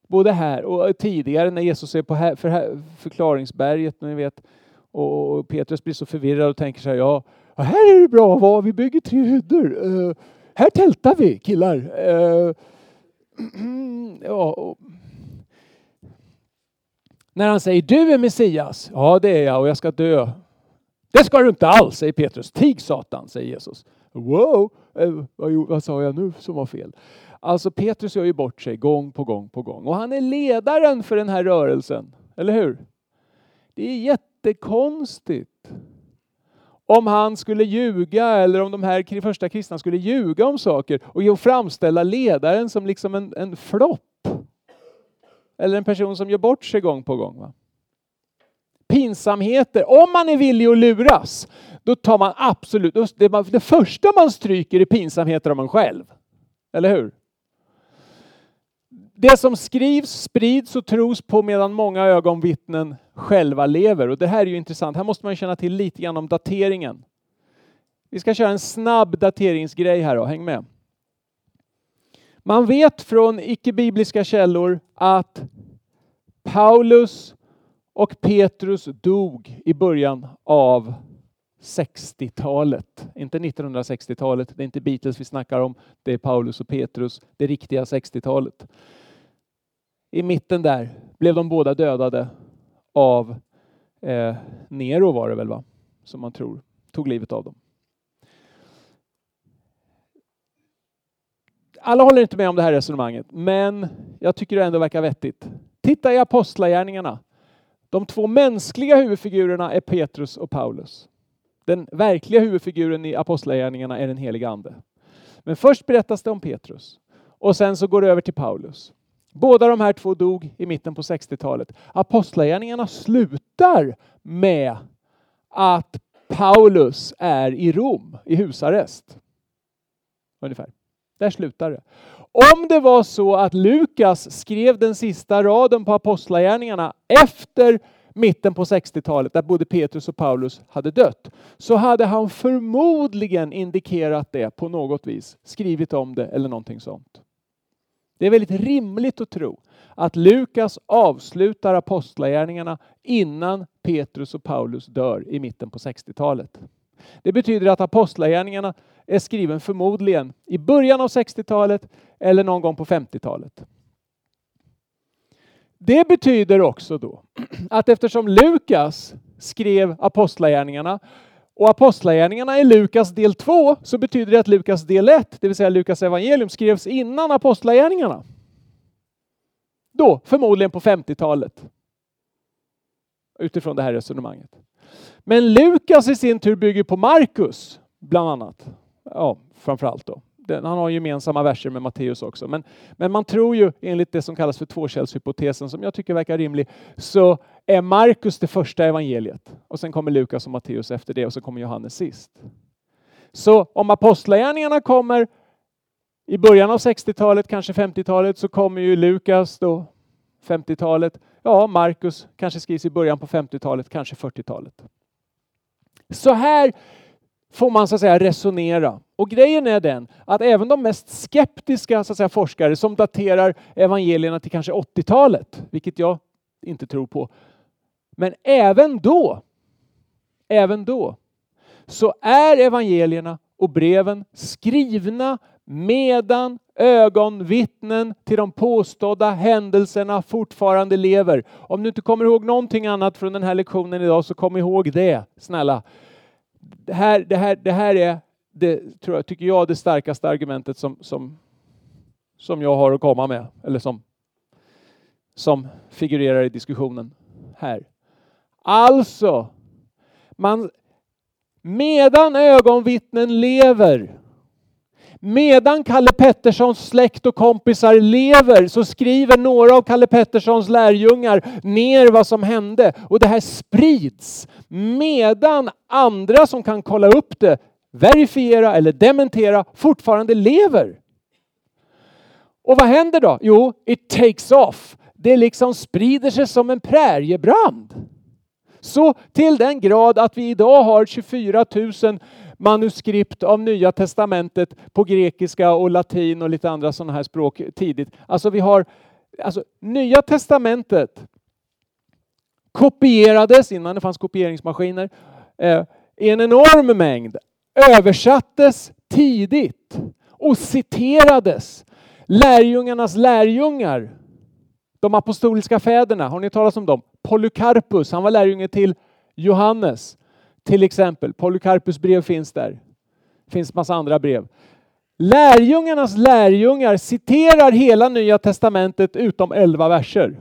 Både här och tidigare när Jesus är på här, för förklaringsberget, ni vet, och Petrus blir så förvirrad och tänker så här, ja, här är det bra att vara, vi bygger tre hyddor. Uh, här tältar vi killar. Uh, ja, och... När han säger, du är Messias. Ja, det är jag och jag ska dö. Det ska du inte alls, säger Petrus. Tig Satan, säger Jesus. Wow, eh, vad sa jag nu som var fel? Alltså Petrus gör ju bort sig gång på gång på gång och han är ledaren för den här rörelsen, eller hur? Det är jättekonstigt. Om han skulle ljuga eller om de här första kristna skulle ljuga om saker och framställa ledaren som liksom en, en flopp. Eller en person som gör bort sig gång på gång. Va? Pinsamheter. Om man är villig att luras, då tar man absolut, det, det första man stryker är pinsamheter om en själv. Eller hur? Det som skrivs sprids och tros på medan många ögonvittnen själva lever. Och det här är ju intressant. Här måste man känna till lite grann om dateringen. Vi ska köra en snabb dateringsgrej här då. Häng med. Man vet från icke-bibliska källor att Paulus och Petrus dog i början av 60-talet. Inte 1960-talet, det är inte Beatles vi snackar om, det är Paulus och Petrus, det riktiga 60-talet i mitten där blev de båda dödade av eh, Nero var det väl va? Som man tror tog livet av dem. Alla håller inte med om det här resonemanget, men jag tycker det ändå verkar vettigt. Titta i Apostlagärningarna. De två mänskliga huvudfigurerna är Petrus och Paulus. Den verkliga huvudfiguren i Apostlagärningarna är den helige Ande. Men först berättas det om Petrus och sen så går det över till Paulus. Båda de här två dog i mitten på 60-talet. Apostlagärningarna slutar med att Paulus är i Rom i husarrest. Ungefär. Där slutar det. Om det var så att Lukas skrev den sista raden på Apostlagärningarna efter mitten på 60-talet, där både Petrus och Paulus hade dött, så hade han förmodligen indikerat det på något vis, skrivit om det eller någonting sånt. Det är väldigt rimligt att tro att Lukas avslutar apostlagärningarna innan Petrus och Paulus dör i mitten på 60-talet. Det betyder att apostlagärningarna är skriven förmodligen i början av 60-talet eller någon gång på 50-talet. Det betyder också då att eftersom Lukas skrev apostlagärningarna och Apostlagärningarna är Lukas del 2 så betyder det att Lukas del 1, det vill säga Lukas evangelium, skrevs innan Apostlagärningarna. Då, förmodligen på 50-talet. Utifrån det här resonemanget. Men Lukas i sin tur bygger på Markus, bland annat. Ja, framförallt då han har gemensamma verser med Matteus också. Men, men man tror ju enligt det som kallas för tvåkällshypotesen, som jag tycker verkar rimlig, så är Markus det första evangeliet. Och sen kommer Lukas och Matteus efter det och så kommer Johannes sist. Så om apostlagärningarna kommer i början av 60-talet, kanske 50-talet, så kommer ju Lukas då 50-talet. Ja, Markus kanske skrivs i början på 50-talet, kanske 40-talet. Så här får man så att säga resonera. Och grejen är den att även de mest skeptiska så att säga, forskare som daterar evangelierna till kanske 80-talet, vilket jag inte tror på, men även då, även då, så är evangelierna och breven skrivna medan ögonvittnen till de påstådda händelserna fortfarande lever. Om du inte kommer ihåg någonting annat från den här lektionen idag så kom ihåg det, snälla det här, det här, det här är det tror jag, tycker jag, det starkaste argumentet som, som, som jag har att komma med, eller som, som figurerar i diskussionen här. Alltså, man, medan ögonvittnen lever Medan Kalle Petterssons släkt och kompisar lever så skriver några av Kalle Petterssons lärjungar ner vad som hände och det här sprids medan andra som kan kolla upp det, verifiera eller dementera fortfarande lever. Och vad händer då? Jo, it takes off. Det liksom sprider sig som en präriebrand. Så till den grad att vi idag har 24 000 manuskript av Nya Testamentet på grekiska och latin och lite andra sådana här språk tidigt. Alltså vi har alltså, Nya Testamentet kopierades innan det fanns kopieringsmaskiner eh, i en enorm mängd, översattes tidigt och citerades. Lärjungarnas lärjungar, de apostoliska fäderna, har ni talat om dem? Polycarpus, han var lärjunge till Johannes. Till exempel, Polycarpus brev finns där. Det finns massa andra brev. Lärjungarnas lärjungar citerar hela Nya Testamentet utom elva verser.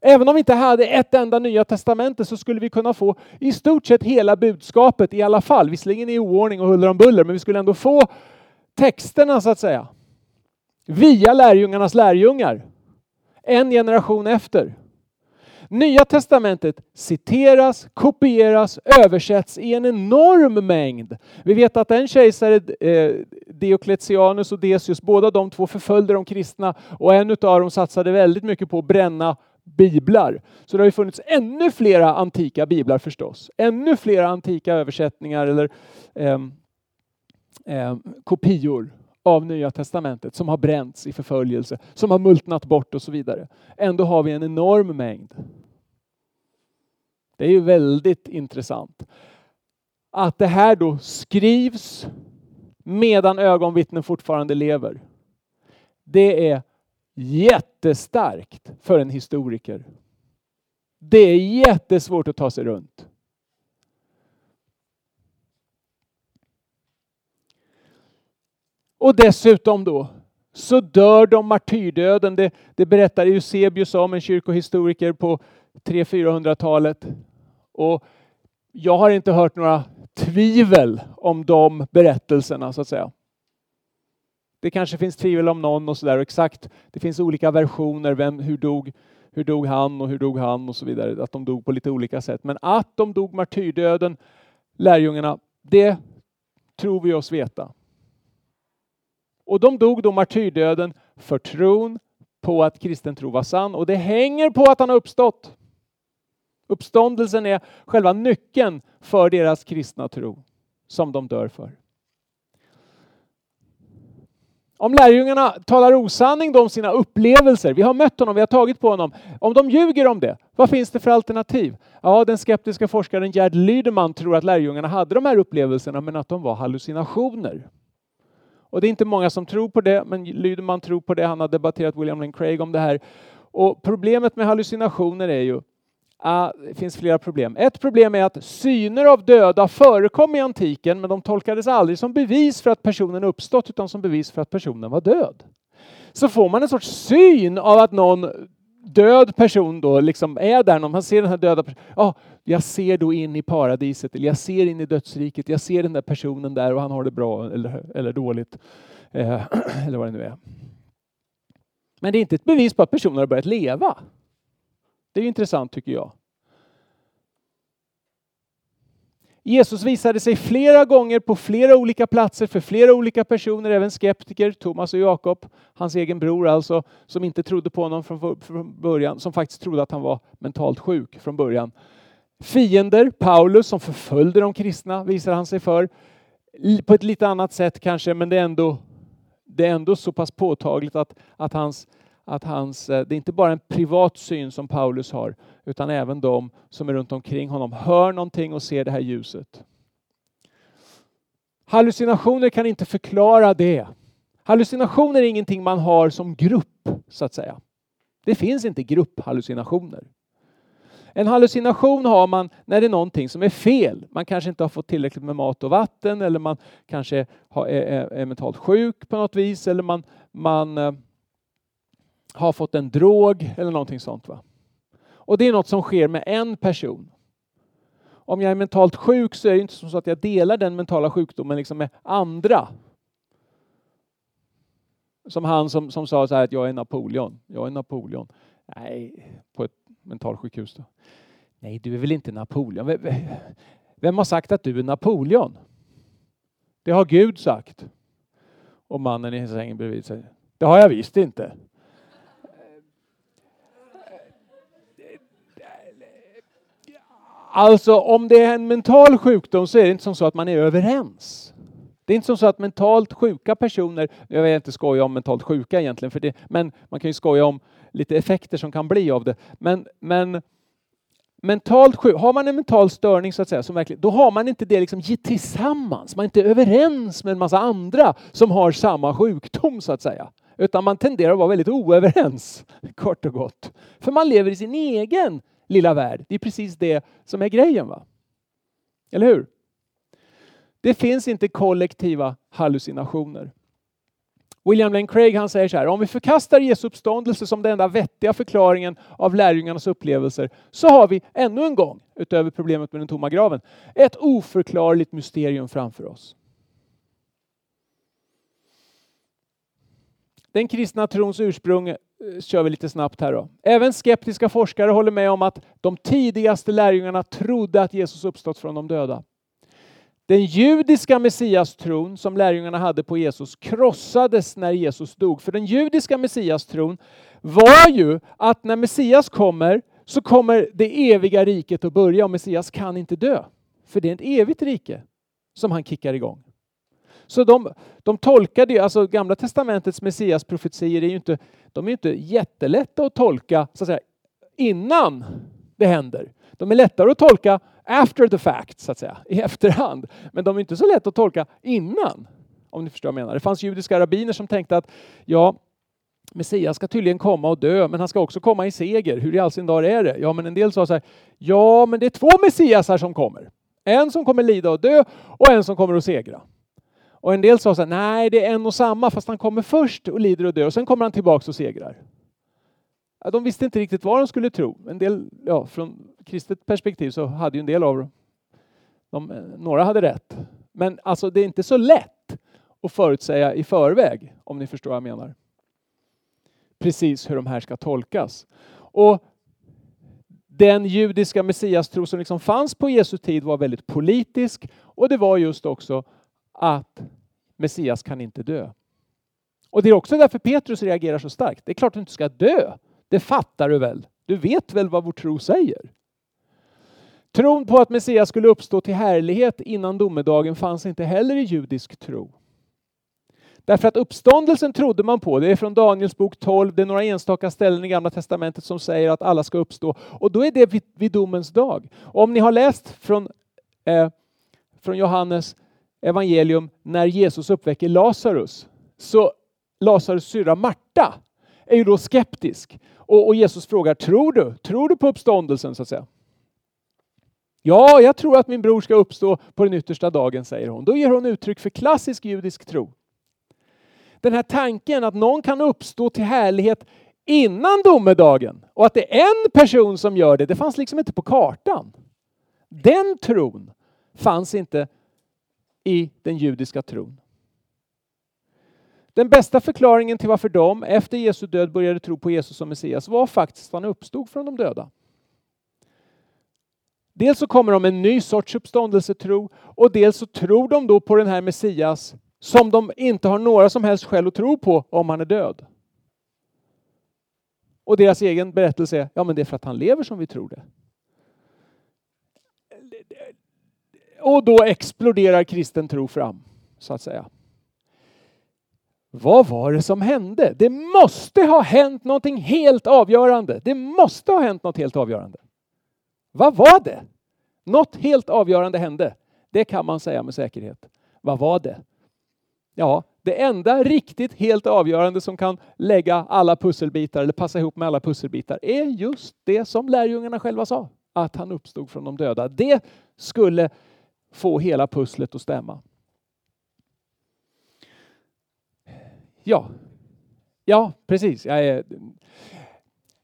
Även om vi inte hade ett enda Nya Testamentet så skulle vi kunna få i stort sett hela budskapet i alla fall. Visserligen i oordning och huller om buller, men vi skulle ändå få texterna så att säga. Via lärjungarnas lärjungar. En generation efter. Nya testamentet citeras, kopieras, översätts i en enorm mängd. Vi vet att en kejsare, eh, Diocletianus och Decius, båda de två förföljde de kristna och en av dem satsade väldigt mycket på att bränna biblar. Så det har ju funnits ännu flera antika biblar förstås. Ännu flera antika översättningar eller eh, eh, kopior av Nya Testamentet som har bränts i förföljelse, som har multnat bort och så vidare. Ändå har vi en enorm mängd. Det är ju väldigt intressant. Att det här då skrivs medan ögonvittnen fortfarande lever. Det är jättestarkt för en historiker. Det är jättesvårt att ta sig runt. Och dessutom då så dör de martyrdöden. Det, det berättar Eusebius om, en kyrkohistoriker på 300-400-talet. Och jag har inte hört några tvivel om de berättelserna så att säga. Det kanske finns tvivel om någon och sådär exakt. Det finns olika versioner. Vem, hur, dog, hur dog han och hur dog han och så vidare. Att de dog på lite olika sätt. Men att de dog martyrdöden, lärjungarna, det tror vi oss veta. Och de dog då martyrdöden för tron på att kristen tro var sann och det hänger på att han har uppstått. Uppståndelsen är själva nyckeln för deras kristna tro som de dör för. Om lärjungarna talar osanning om sina upplevelser, vi har mött honom, vi har tagit på honom. Om de ljuger om det, vad finns det för alternativ? Ja, den skeptiska forskaren Gerd Lydeman tror att lärjungarna hade de här upplevelserna men att de var hallucinationer. Och det är inte många som tror på det, men Lydeman tror på det. Han har debatterat William Lane Craig om det här. Och problemet med hallucinationer är ju Ah, det finns flera problem. Ett problem är att syner av döda förekom i antiken, men de tolkades aldrig som bevis för att personen uppstått, utan som bevis för att personen var död. Så får man en sorts syn av att någon död person då liksom är där, man ser den här döda personen. Oh, jag ser då in i paradiset, eller jag ser in i dödsriket, jag ser den där personen där och han har det bra eller, eller dåligt. Eh, eller vad det nu är. Men det är inte ett bevis på att personen har börjat leva. Det är intressant tycker jag. Jesus visade sig flera gånger på flera olika platser för flera olika personer, även skeptiker, Thomas och Jakob, hans egen bror alltså, som inte trodde på honom från början, som faktiskt trodde att han var mentalt sjuk från början. Fiender, Paulus som förföljde de kristna, visar han sig för. På ett lite annat sätt kanske, men det är ändå, det är ändå så pass påtagligt att, att hans att hans, eh, det är inte bara en privat syn som Paulus har, utan även de som är runt omkring honom hör någonting och ser det här ljuset. Hallucinationer kan inte förklara det. Hallucinationer är ingenting man har som grupp, så att säga. Det finns inte grupphallucinationer. En hallucination har man när det är någonting som är fel. Man kanske inte har fått tillräckligt med mat och vatten eller man kanske är, mentalt sjuk på något vis eller man, man eh, har fått en drog eller någonting sånt. Va? Och det är något som sker med en person. Om jag är mentalt sjuk så är det inte så att jag delar den mentala sjukdomen liksom med andra. Som han som, som sa så här att jag är Napoleon. Jag är Napoleon. Nej, på ett mentalsjukhus då. Nej, du är väl inte Napoleon? Vem har sagt att du är Napoleon? Det har Gud sagt. Och mannen i sängen bredvid säger, det har jag visst inte. Alltså om det är en mental sjukdom så är det inte som så att man är överens. Det är inte som så att mentalt sjuka personer, jag vill inte skoja om mentalt sjuka egentligen, för det, men man kan ju skoja om lite effekter som kan bli av det. Men, men mentalt sjuk, har man en mental störning så att säga, som verkligen, då har man inte det liksom tillsammans. Man är inte överens med en massa andra som har samma sjukdom så att säga. Utan man tenderar att vara väldigt oöverens, kort och gott. För man lever i sin egen lilla värld. Det är precis det som är grejen. va? Eller hur? Det finns inte kollektiva hallucinationer. William Lane Craig han säger så här, om vi förkastar Jesu uppståndelse som den enda vettiga förklaringen av lärjungarnas upplevelser så har vi ännu en gång, utöver problemet med den tomma graven, ett oförklarligt mysterium framför oss. Den kristna trons ursprung eh, kör vi lite snabbt här då. Även skeptiska forskare håller med om att de tidigaste lärjungarna trodde att Jesus uppstått från de döda. Den judiska messiastron som lärjungarna hade på Jesus krossades när Jesus dog. För den judiska messiastron var ju att när Messias kommer så kommer det eviga riket att börja och Messias kan inte dö. För det är ett evigt rike som han kickar igång. Så de, de tolkade ju, alltså Gamla Testamentets Messias-profetier är ju inte, de är inte jättelätta att tolka så att säga, innan det händer. De är lättare att tolka after the fact, så att säga, i efterhand. Men de är inte så lätta att tolka innan, om ni förstår vad jag menar. Det fanns judiska rabbiner som tänkte att ja, Messias ska tydligen komma och dö, men han ska också komma i seger. Hur i all sin dar är det? Ja, men en del sa så här, ja, men det är två Messiasar som kommer. En som kommer lida och dö och en som kommer att segra. Och en del sa så här, nej det är en och samma fast han kommer först och lider och dör och sen kommer han tillbaks och segrar. Ja, de visste inte riktigt vad de skulle tro. En del, ja, från kristet perspektiv så hade ju en del av dem, eh, några hade rätt. Men alltså det är inte så lätt att förutsäga i förväg, om ni förstår vad jag menar. Precis hur de här ska tolkas. Och den judiska messiastro som liksom fanns på Jesu tid var väldigt politisk och det var just också att Messias kan inte dö. Och det är också därför Petrus reagerar så starkt. Det är klart att du inte ska dö. Det fattar du väl? Du vet väl vad vår tro säger? Tron på att Messias skulle uppstå till härlighet innan domedagen fanns inte heller i judisk tro. Därför att uppståndelsen trodde man på. Det är från Daniels bok 12. Det är några enstaka ställen i Gamla Testamentet som säger att alla ska uppstå. Och då är det vid, vid domens dag. Om ni har läst från, eh, från Johannes evangelium när Jesus uppväcker Lazarus. Så Lazarus syrra Marta är ju då skeptisk. Och, och, Jesus frågar, tror du? Tror du på uppståndelsen så att säga? Ja, jag tror att min bror ska uppstå på den yttersta dagen, säger hon. Då ger hon uttryck för klassisk judisk tro. Den här tanken att någon kan uppstå till härlighet innan domedagen och att det är en person som gör det, det fanns liksom inte på kartan. Den tron fanns inte i den judiska tron. Den bästa förklaringen till varför de efter Jesu död började tro på Jesus som Messias var faktiskt att han uppstod från de döda. Dels så kommer de med en ny sorts uppståndelsetro och dels så tror de då på den här Messias som de inte har några som helst skäl att tro på om han är död. Och deras egen berättelse är, ja men det är för att han lever som vi tror det. Och då exploderar kristen tro fram, så att säga. Vad var det som hände? Det måste ha hänt någonting helt avgörande. Det måste ha hänt något helt avgörande. Vad var det? Något helt avgörande hände. Det kan man säga med säkerhet. Vad var det? Ja, det enda riktigt helt avgörande som kan lägga alla pusselbitar eller passa ihop med alla pusselbitar är just det som lärjungarna själva sa. att han uppstod från de döda. Det skulle få hela pusslet att stämma. Ja, ja precis. Är...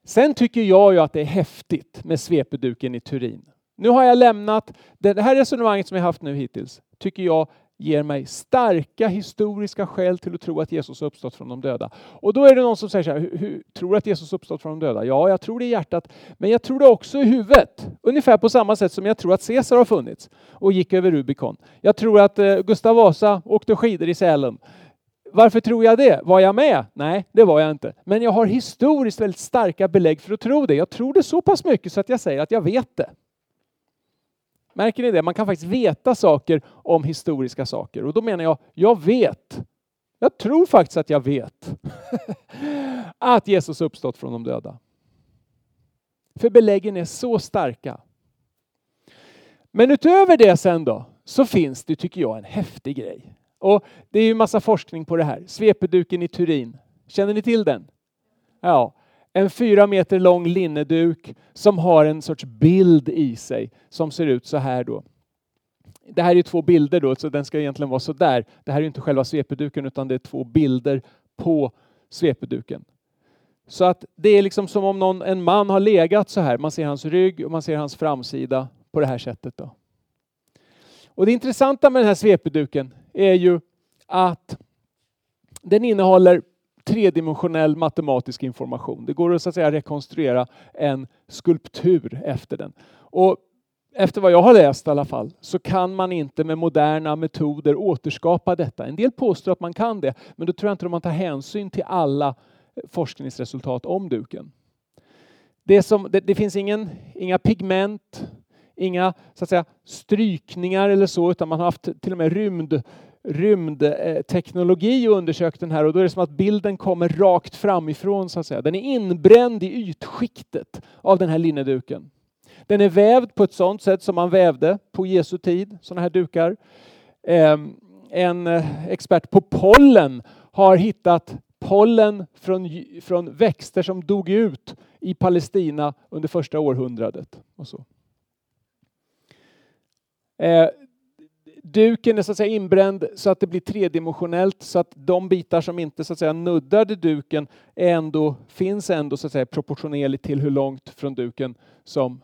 Sen tycker jag ju att det är häftigt med svepeduken i Turin. Nu har jag lämnat det här resonemanget som jag haft nu hittills. Tycker jag ger mig starka historiska skäl till att tro att Jesus har uppstått från de döda. Och då är det någon som säger så här, hur, tror du att Jesus har uppstått från de döda? Ja, jag tror det i hjärtat, men jag tror det också i huvudet. Ungefär på samma sätt som jag tror att Caesar har funnits och gick över Rubicon. Jag tror att eh, Gustav Vasa åkte skidor i Sälen. Varför tror jag det? Var jag med? Nej, det var jag inte. Men jag har historiskt väldigt starka belägg för att tro det. Jag tror det så pass mycket så att jag säger att jag vet det. Märker ni det? Man kan faktiskt veta saker om historiska saker. Och då menar jag, jag vet. Jag tror faktiskt att jag vet att Jesus uppstått från de döda. För beläggen är så starka. Men utöver det sen då, så finns det, tycker jag, en häftig grej. Och det är ju massa forskning på det här. Svepeduken i Turin. Känner ni till den? Ja en fyra meter lång linneduk som har en sorts bild i sig som ser ut så här då. Det här är två bilder då, så den ska egentligen vara så där. Det här är inte själva svepeduken utan det är två bilder på svepeduken. Så att det är liksom som om någon, en man har legat så här. Man ser hans rygg och man ser hans framsida på det här sättet. Då. Och det intressanta med den här svepeduken är ju att den innehåller tredimensionell matematisk information. Det går att, så att säga, rekonstruera en skulptur efter den. Och efter vad jag har läst i alla fall så kan man inte med moderna metoder återskapa detta. En del påstår att man kan det, men då tror jag inte att man tar hänsyn till alla forskningsresultat om duken. Det, som, det, det finns ingen, inga pigment, inga så att säga, strykningar eller så, utan man har haft till och med rymd rymdteknologi och undersökt den här och då är det som att bilden kommer rakt framifrån så att säga. Den är inbränd i ytskiktet av den här linneduken. Den är vävd på ett sådant sätt som man vävde på Jesu tid, sådana här dukar. Ehm, en eh, expert på pollen har hittat pollen från, från växter som dog ut i Palestina under första århundradet. Och så. Eh, Duken är så att säga inbränd så att det blir tredimensionellt så att de bitar som inte så att säga nuddade duken ändå, finns ändå så att säga proportionerligt till hur långt från duken som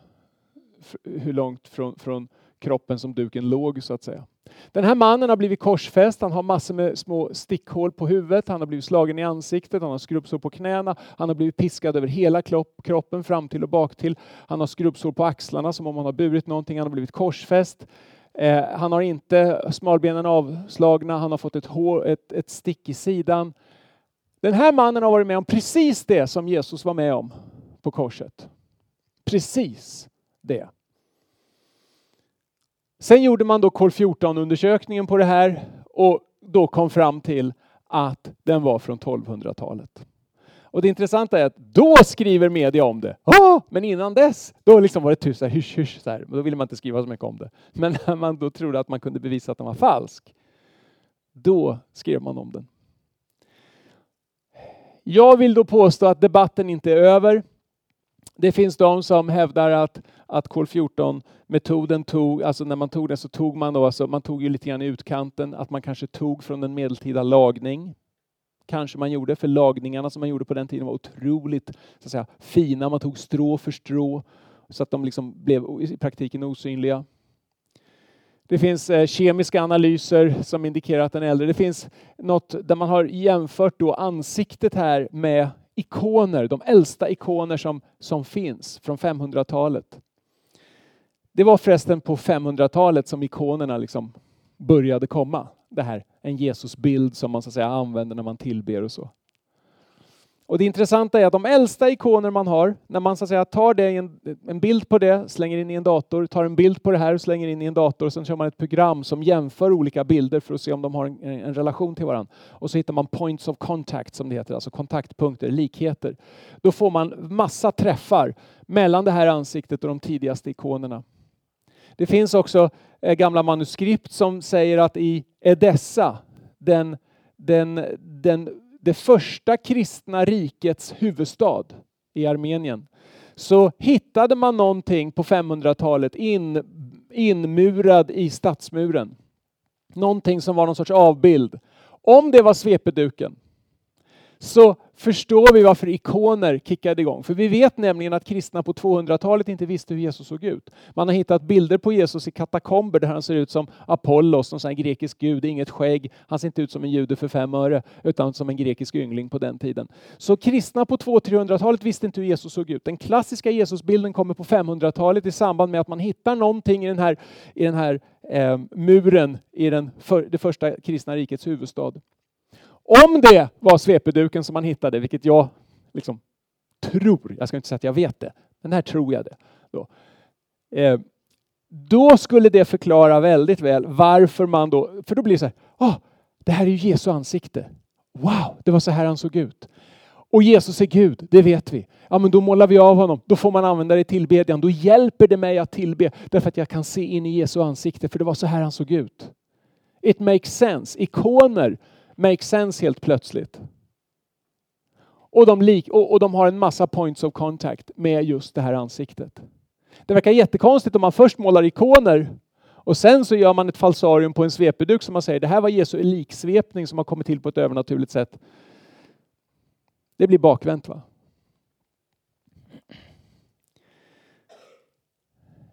hur långt från, från kroppen som duken låg så att säga. Den här mannen har blivit korsfäst, han har massor med små stickhål på huvudet, han har blivit slagen i ansiktet, han har skrubbsår på knäna, han har blivit piskad över hela kroppen fram till och bak till. Han har skrubbsår på axlarna som om han har burit någonting, han har blivit korsfäst. Eh, han har inte smalbenen avslagna, han har fått ett, hår, ett, ett stick i sidan. Den här mannen har varit med om precis det som Jesus var med om på korset. Precis det. Sen gjorde man då kol 14 undersökningen på det här och då kom fram till att den var från 1200-talet. Och det intressanta är att då skriver media om det. Oh! Men innan dess, då liksom var det tyst, hysch, hysch, så här. Då ville man inte skriva så mycket om det. Men när man då trodde att man kunde bevisa att den var falsk, då skrev man om den. Jag vill då påstå att debatten inte är över. Det finns de som hävdar att, att kol 14-metoden tog, alltså när man tog den så tog man då, alltså man tog ju lite grann i utkanten, att man kanske tog från en medeltida lagning kanske man gjorde, för lagningarna som man gjorde på den tiden var otroligt så att säga, fina. Man tog strå för strå så att de liksom blev i praktiken osynliga. Det finns eh, kemiska analyser som indikerar att den är äldre. Det finns något där man har jämfört då ansiktet här med ikoner, de äldsta ikoner som, som finns från 500-talet. Det var förresten på 500-talet som ikonerna liksom började komma. Det här en Jesusbild som man så att säga använder när man tillber och så. Och det intressanta är att de äldsta ikoner man har, när man så att säga tar det en, en, bild på det, slänger in i en dator, tar en bild på det här och slänger in i en dator och sen kör man ett program som jämför olika bilder för att se om de har en, en relation till varandra. Och så hittar man points of contact som det heter, alltså kontaktpunkter, likheter. Då får man massa träffar mellan det här ansiktet och de tidigaste ikonerna. Det finns också eh, gamla manuskript som säger att i Edessa, den, den, den, det första kristna rikets huvudstad i Armenien, så hittade man någonting på 500-talet in, inmurad i stadsmuren. Någonting som var någon sorts avbild. Om det var svepeduken så förstår vi varför ikoner kickade igång. För vi vet nämligen att kristna på 200-talet inte visste hur Jesus såg ut. Man har hittat bilder på Jesus i katakomber där han ser ut som Apollos, någon sån grekisk gud, inget skägg. Han ser inte ut som en jude för fem öre, utan som en grekisk yngling på den tiden. Så kristna på 200-300-talet visste inte hur Jesus såg ut. Den klassiska Jesusbilden kommer på 500-talet i samband med att man hittar någonting i den här, i den här eh, muren i den för, det första kristna rikets huvudstad. Om det var svepeduken som man hittade, vilket jag liksom tror, jag ska inte säga att jag vet det, men här tror jag det. Då, eh, då skulle det förklara väldigt väl varför man då, för då blir det så här, oh, det här är ju Jesu ansikte. Wow, det var så här han såg ut. Och Jesus är Gud, det vet vi. Ja, men då målar vi av honom. Då får man använda det i tillbedjan. Då hjälper det mig att tillbe därför att jag kan se in i Jesu ansikte, för det var så här han såg ut. It makes sense. Ikoner make sense helt plötsligt. Och de, lik, och, och de har en massa points of contact med just det här ansiktet. Det verkar jättekonstigt om man först målar ikoner och sen så gör man ett falsarium på en svepeduk som man säger, det här var Jesu liksvepning som har kommit till på ett övernaturligt sätt. Det blir bakvänt va?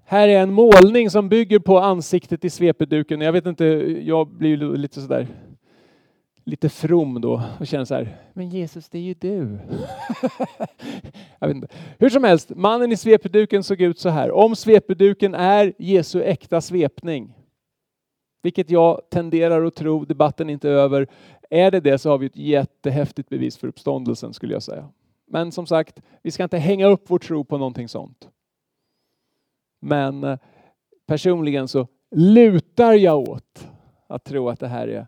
Här är en målning som bygger på ansiktet i svepeduken. Jag vet inte, jag blir lite sådär lite from då och känner så här, men Jesus det är ju du. jag vet inte. Hur som helst, mannen i svepeduken såg ut så här. Om svepeduken är Jesu äkta svepning, vilket jag tenderar att tro, debatten är inte över. Är det det så har vi ett jättehäftigt bevis för uppståndelsen skulle jag säga. Men som sagt, vi ska inte hänga upp vår tro på någonting sånt. Men eh, personligen så lutar jag åt att tro att det här är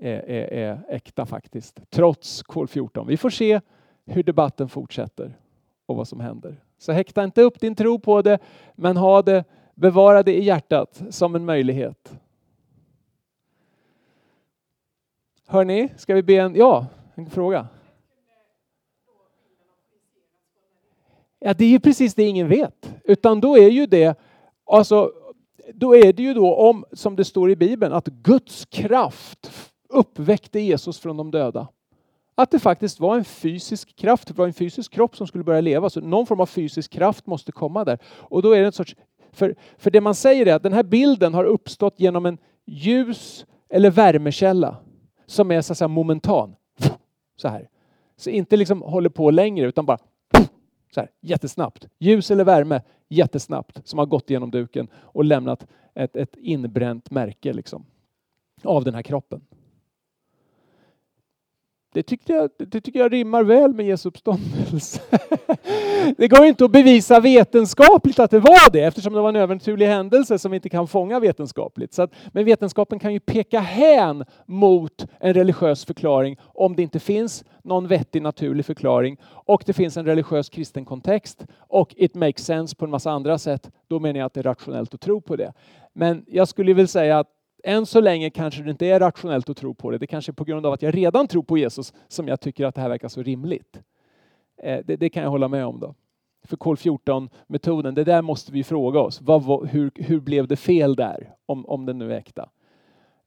är, är, är äkta faktiskt, trots kol 14. Vi får se hur debatten fortsätter och vad som händer. Så häkta inte upp din tro på det, men ha det, bevara det i hjärtat som en möjlighet. Hörni, ska vi be en, ja, en fråga? Ja, det är ju precis det ingen vet, utan då är ju det, alltså, då är det ju då om, som det står i Bibeln, att Guds kraft uppväckte Jesus från de döda. Att det faktiskt var en fysisk kraft, det var en fysisk kropp som skulle börja leva. Så någon form av fysisk kraft måste komma där. Och då är det en sorts, för, för det man säger är att den här bilden har uppstått genom en ljus eller värmekälla som är så att säga momentan. Så här. Så inte liksom håller på längre utan bara så här, jättesnabbt. Ljus eller värme jättesnabbt som har gått genom duken och lämnat ett, ett inbränt märke liksom, av den här kroppen. Det, tycker, jag, det tycker jag rimmar väl med Jesu uppståndelse. det går inte att bevisa vetenskapligt att det var det eftersom det var en övernaturlig händelse som vi inte kan fånga vetenskapligt. Så att, men vetenskapen kan ju peka hän mot en religiös förklaring om det inte finns någon vettig naturlig förklaring och det finns en religiös kristen kontext och it makes sense på en massa andra sätt. Då menar jag att det är rationellt att tro på det. Men jag skulle vilja säga att än så länge kanske det inte är rationellt att tro på det. Det kanske är på grund av att jag redan tror på Jesus som jag tycker att det här verkar så rimligt. Eh, det, det kan jag hålla med om. då. För kol 14-metoden, det där måste vi fråga oss. Vad, hur, hur blev det fel där, om, om den nu är äkta?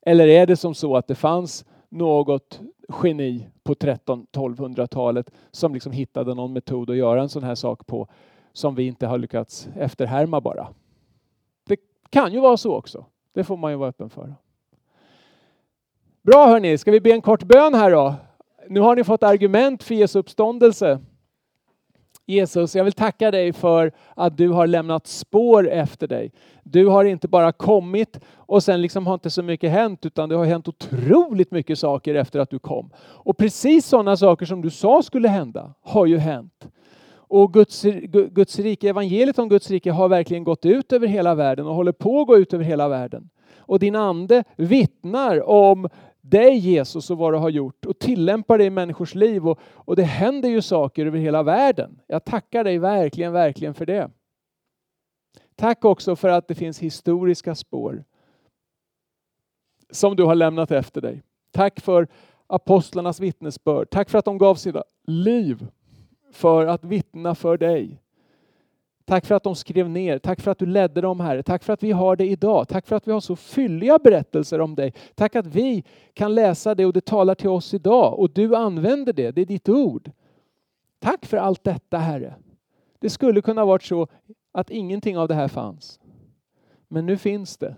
Eller är det som så att det fanns något geni på 1300-1200-talet som liksom hittade någon metod att göra en sån här sak på som vi inte har lyckats efterhärma bara. Det kan ju vara så också. Det får man ju vara öppen för. Bra hörni, ska vi be en kort bön här då? Nu har ni fått argument för Jesu uppståndelse. Jesus, jag vill tacka dig för att du har lämnat spår efter dig. Du har inte bara kommit och sen liksom har inte så mycket hänt utan det har hänt otroligt mycket saker efter att du kom. Och precis sådana saker som du sa skulle hända har ju hänt. Och Guds, Guds rike, evangeliet om Guds rike har verkligen gått ut över hela världen och håller på att gå ut över hela världen. Och din ande vittnar om dig Jesus och vad du har gjort och tillämpar det i människors liv och, och det händer ju saker över hela världen. Jag tackar dig verkligen, verkligen för det. Tack också för att det finns historiska spår som du har lämnat efter dig. Tack för apostlarnas vittnesbörd. Tack för att de gav sina liv för att vittna för dig. Tack för att de skrev ner. Tack för att du ledde dem, Herre. Tack för att vi har det idag. Tack för att vi har så fylliga berättelser om dig. Tack att vi kan läsa det och det talar till oss idag och du använder det. Det är ditt ord. Tack för allt detta, Herre. Det skulle kunna varit så att ingenting av det här fanns. Men nu finns det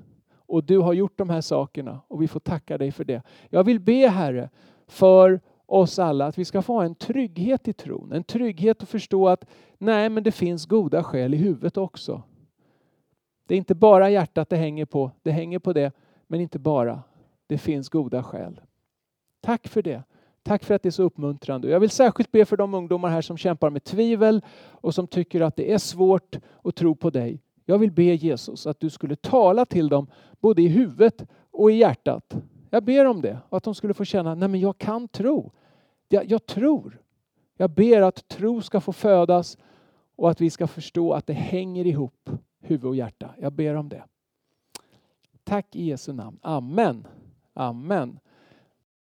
och du har gjort de här sakerna och vi får tacka dig för det. Jag vill be Herre för oss alla att vi ska få ha en trygghet i tron, en trygghet att förstå att nej, men det finns goda skäl i huvudet också. Det är inte bara hjärtat det hänger på, det hänger på det, men inte bara. Det finns goda skäl. Tack för det. Tack för att det är så uppmuntrande. Jag vill särskilt be för de ungdomar här som kämpar med tvivel och som tycker att det är svårt att tro på dig. Jag vill be Jesus att du skulle tala till dem både i huvudet och i hjärtat. Jag ber om det och att de skulle få känna, nej men jag kan tro. Jag, jag tror. Jag ber att tro ska få födas och att vi ska förstå att det hänger ihop, huvud och hjärta. Jag ber om det. Tack i Jesu namn. Amen. Amen.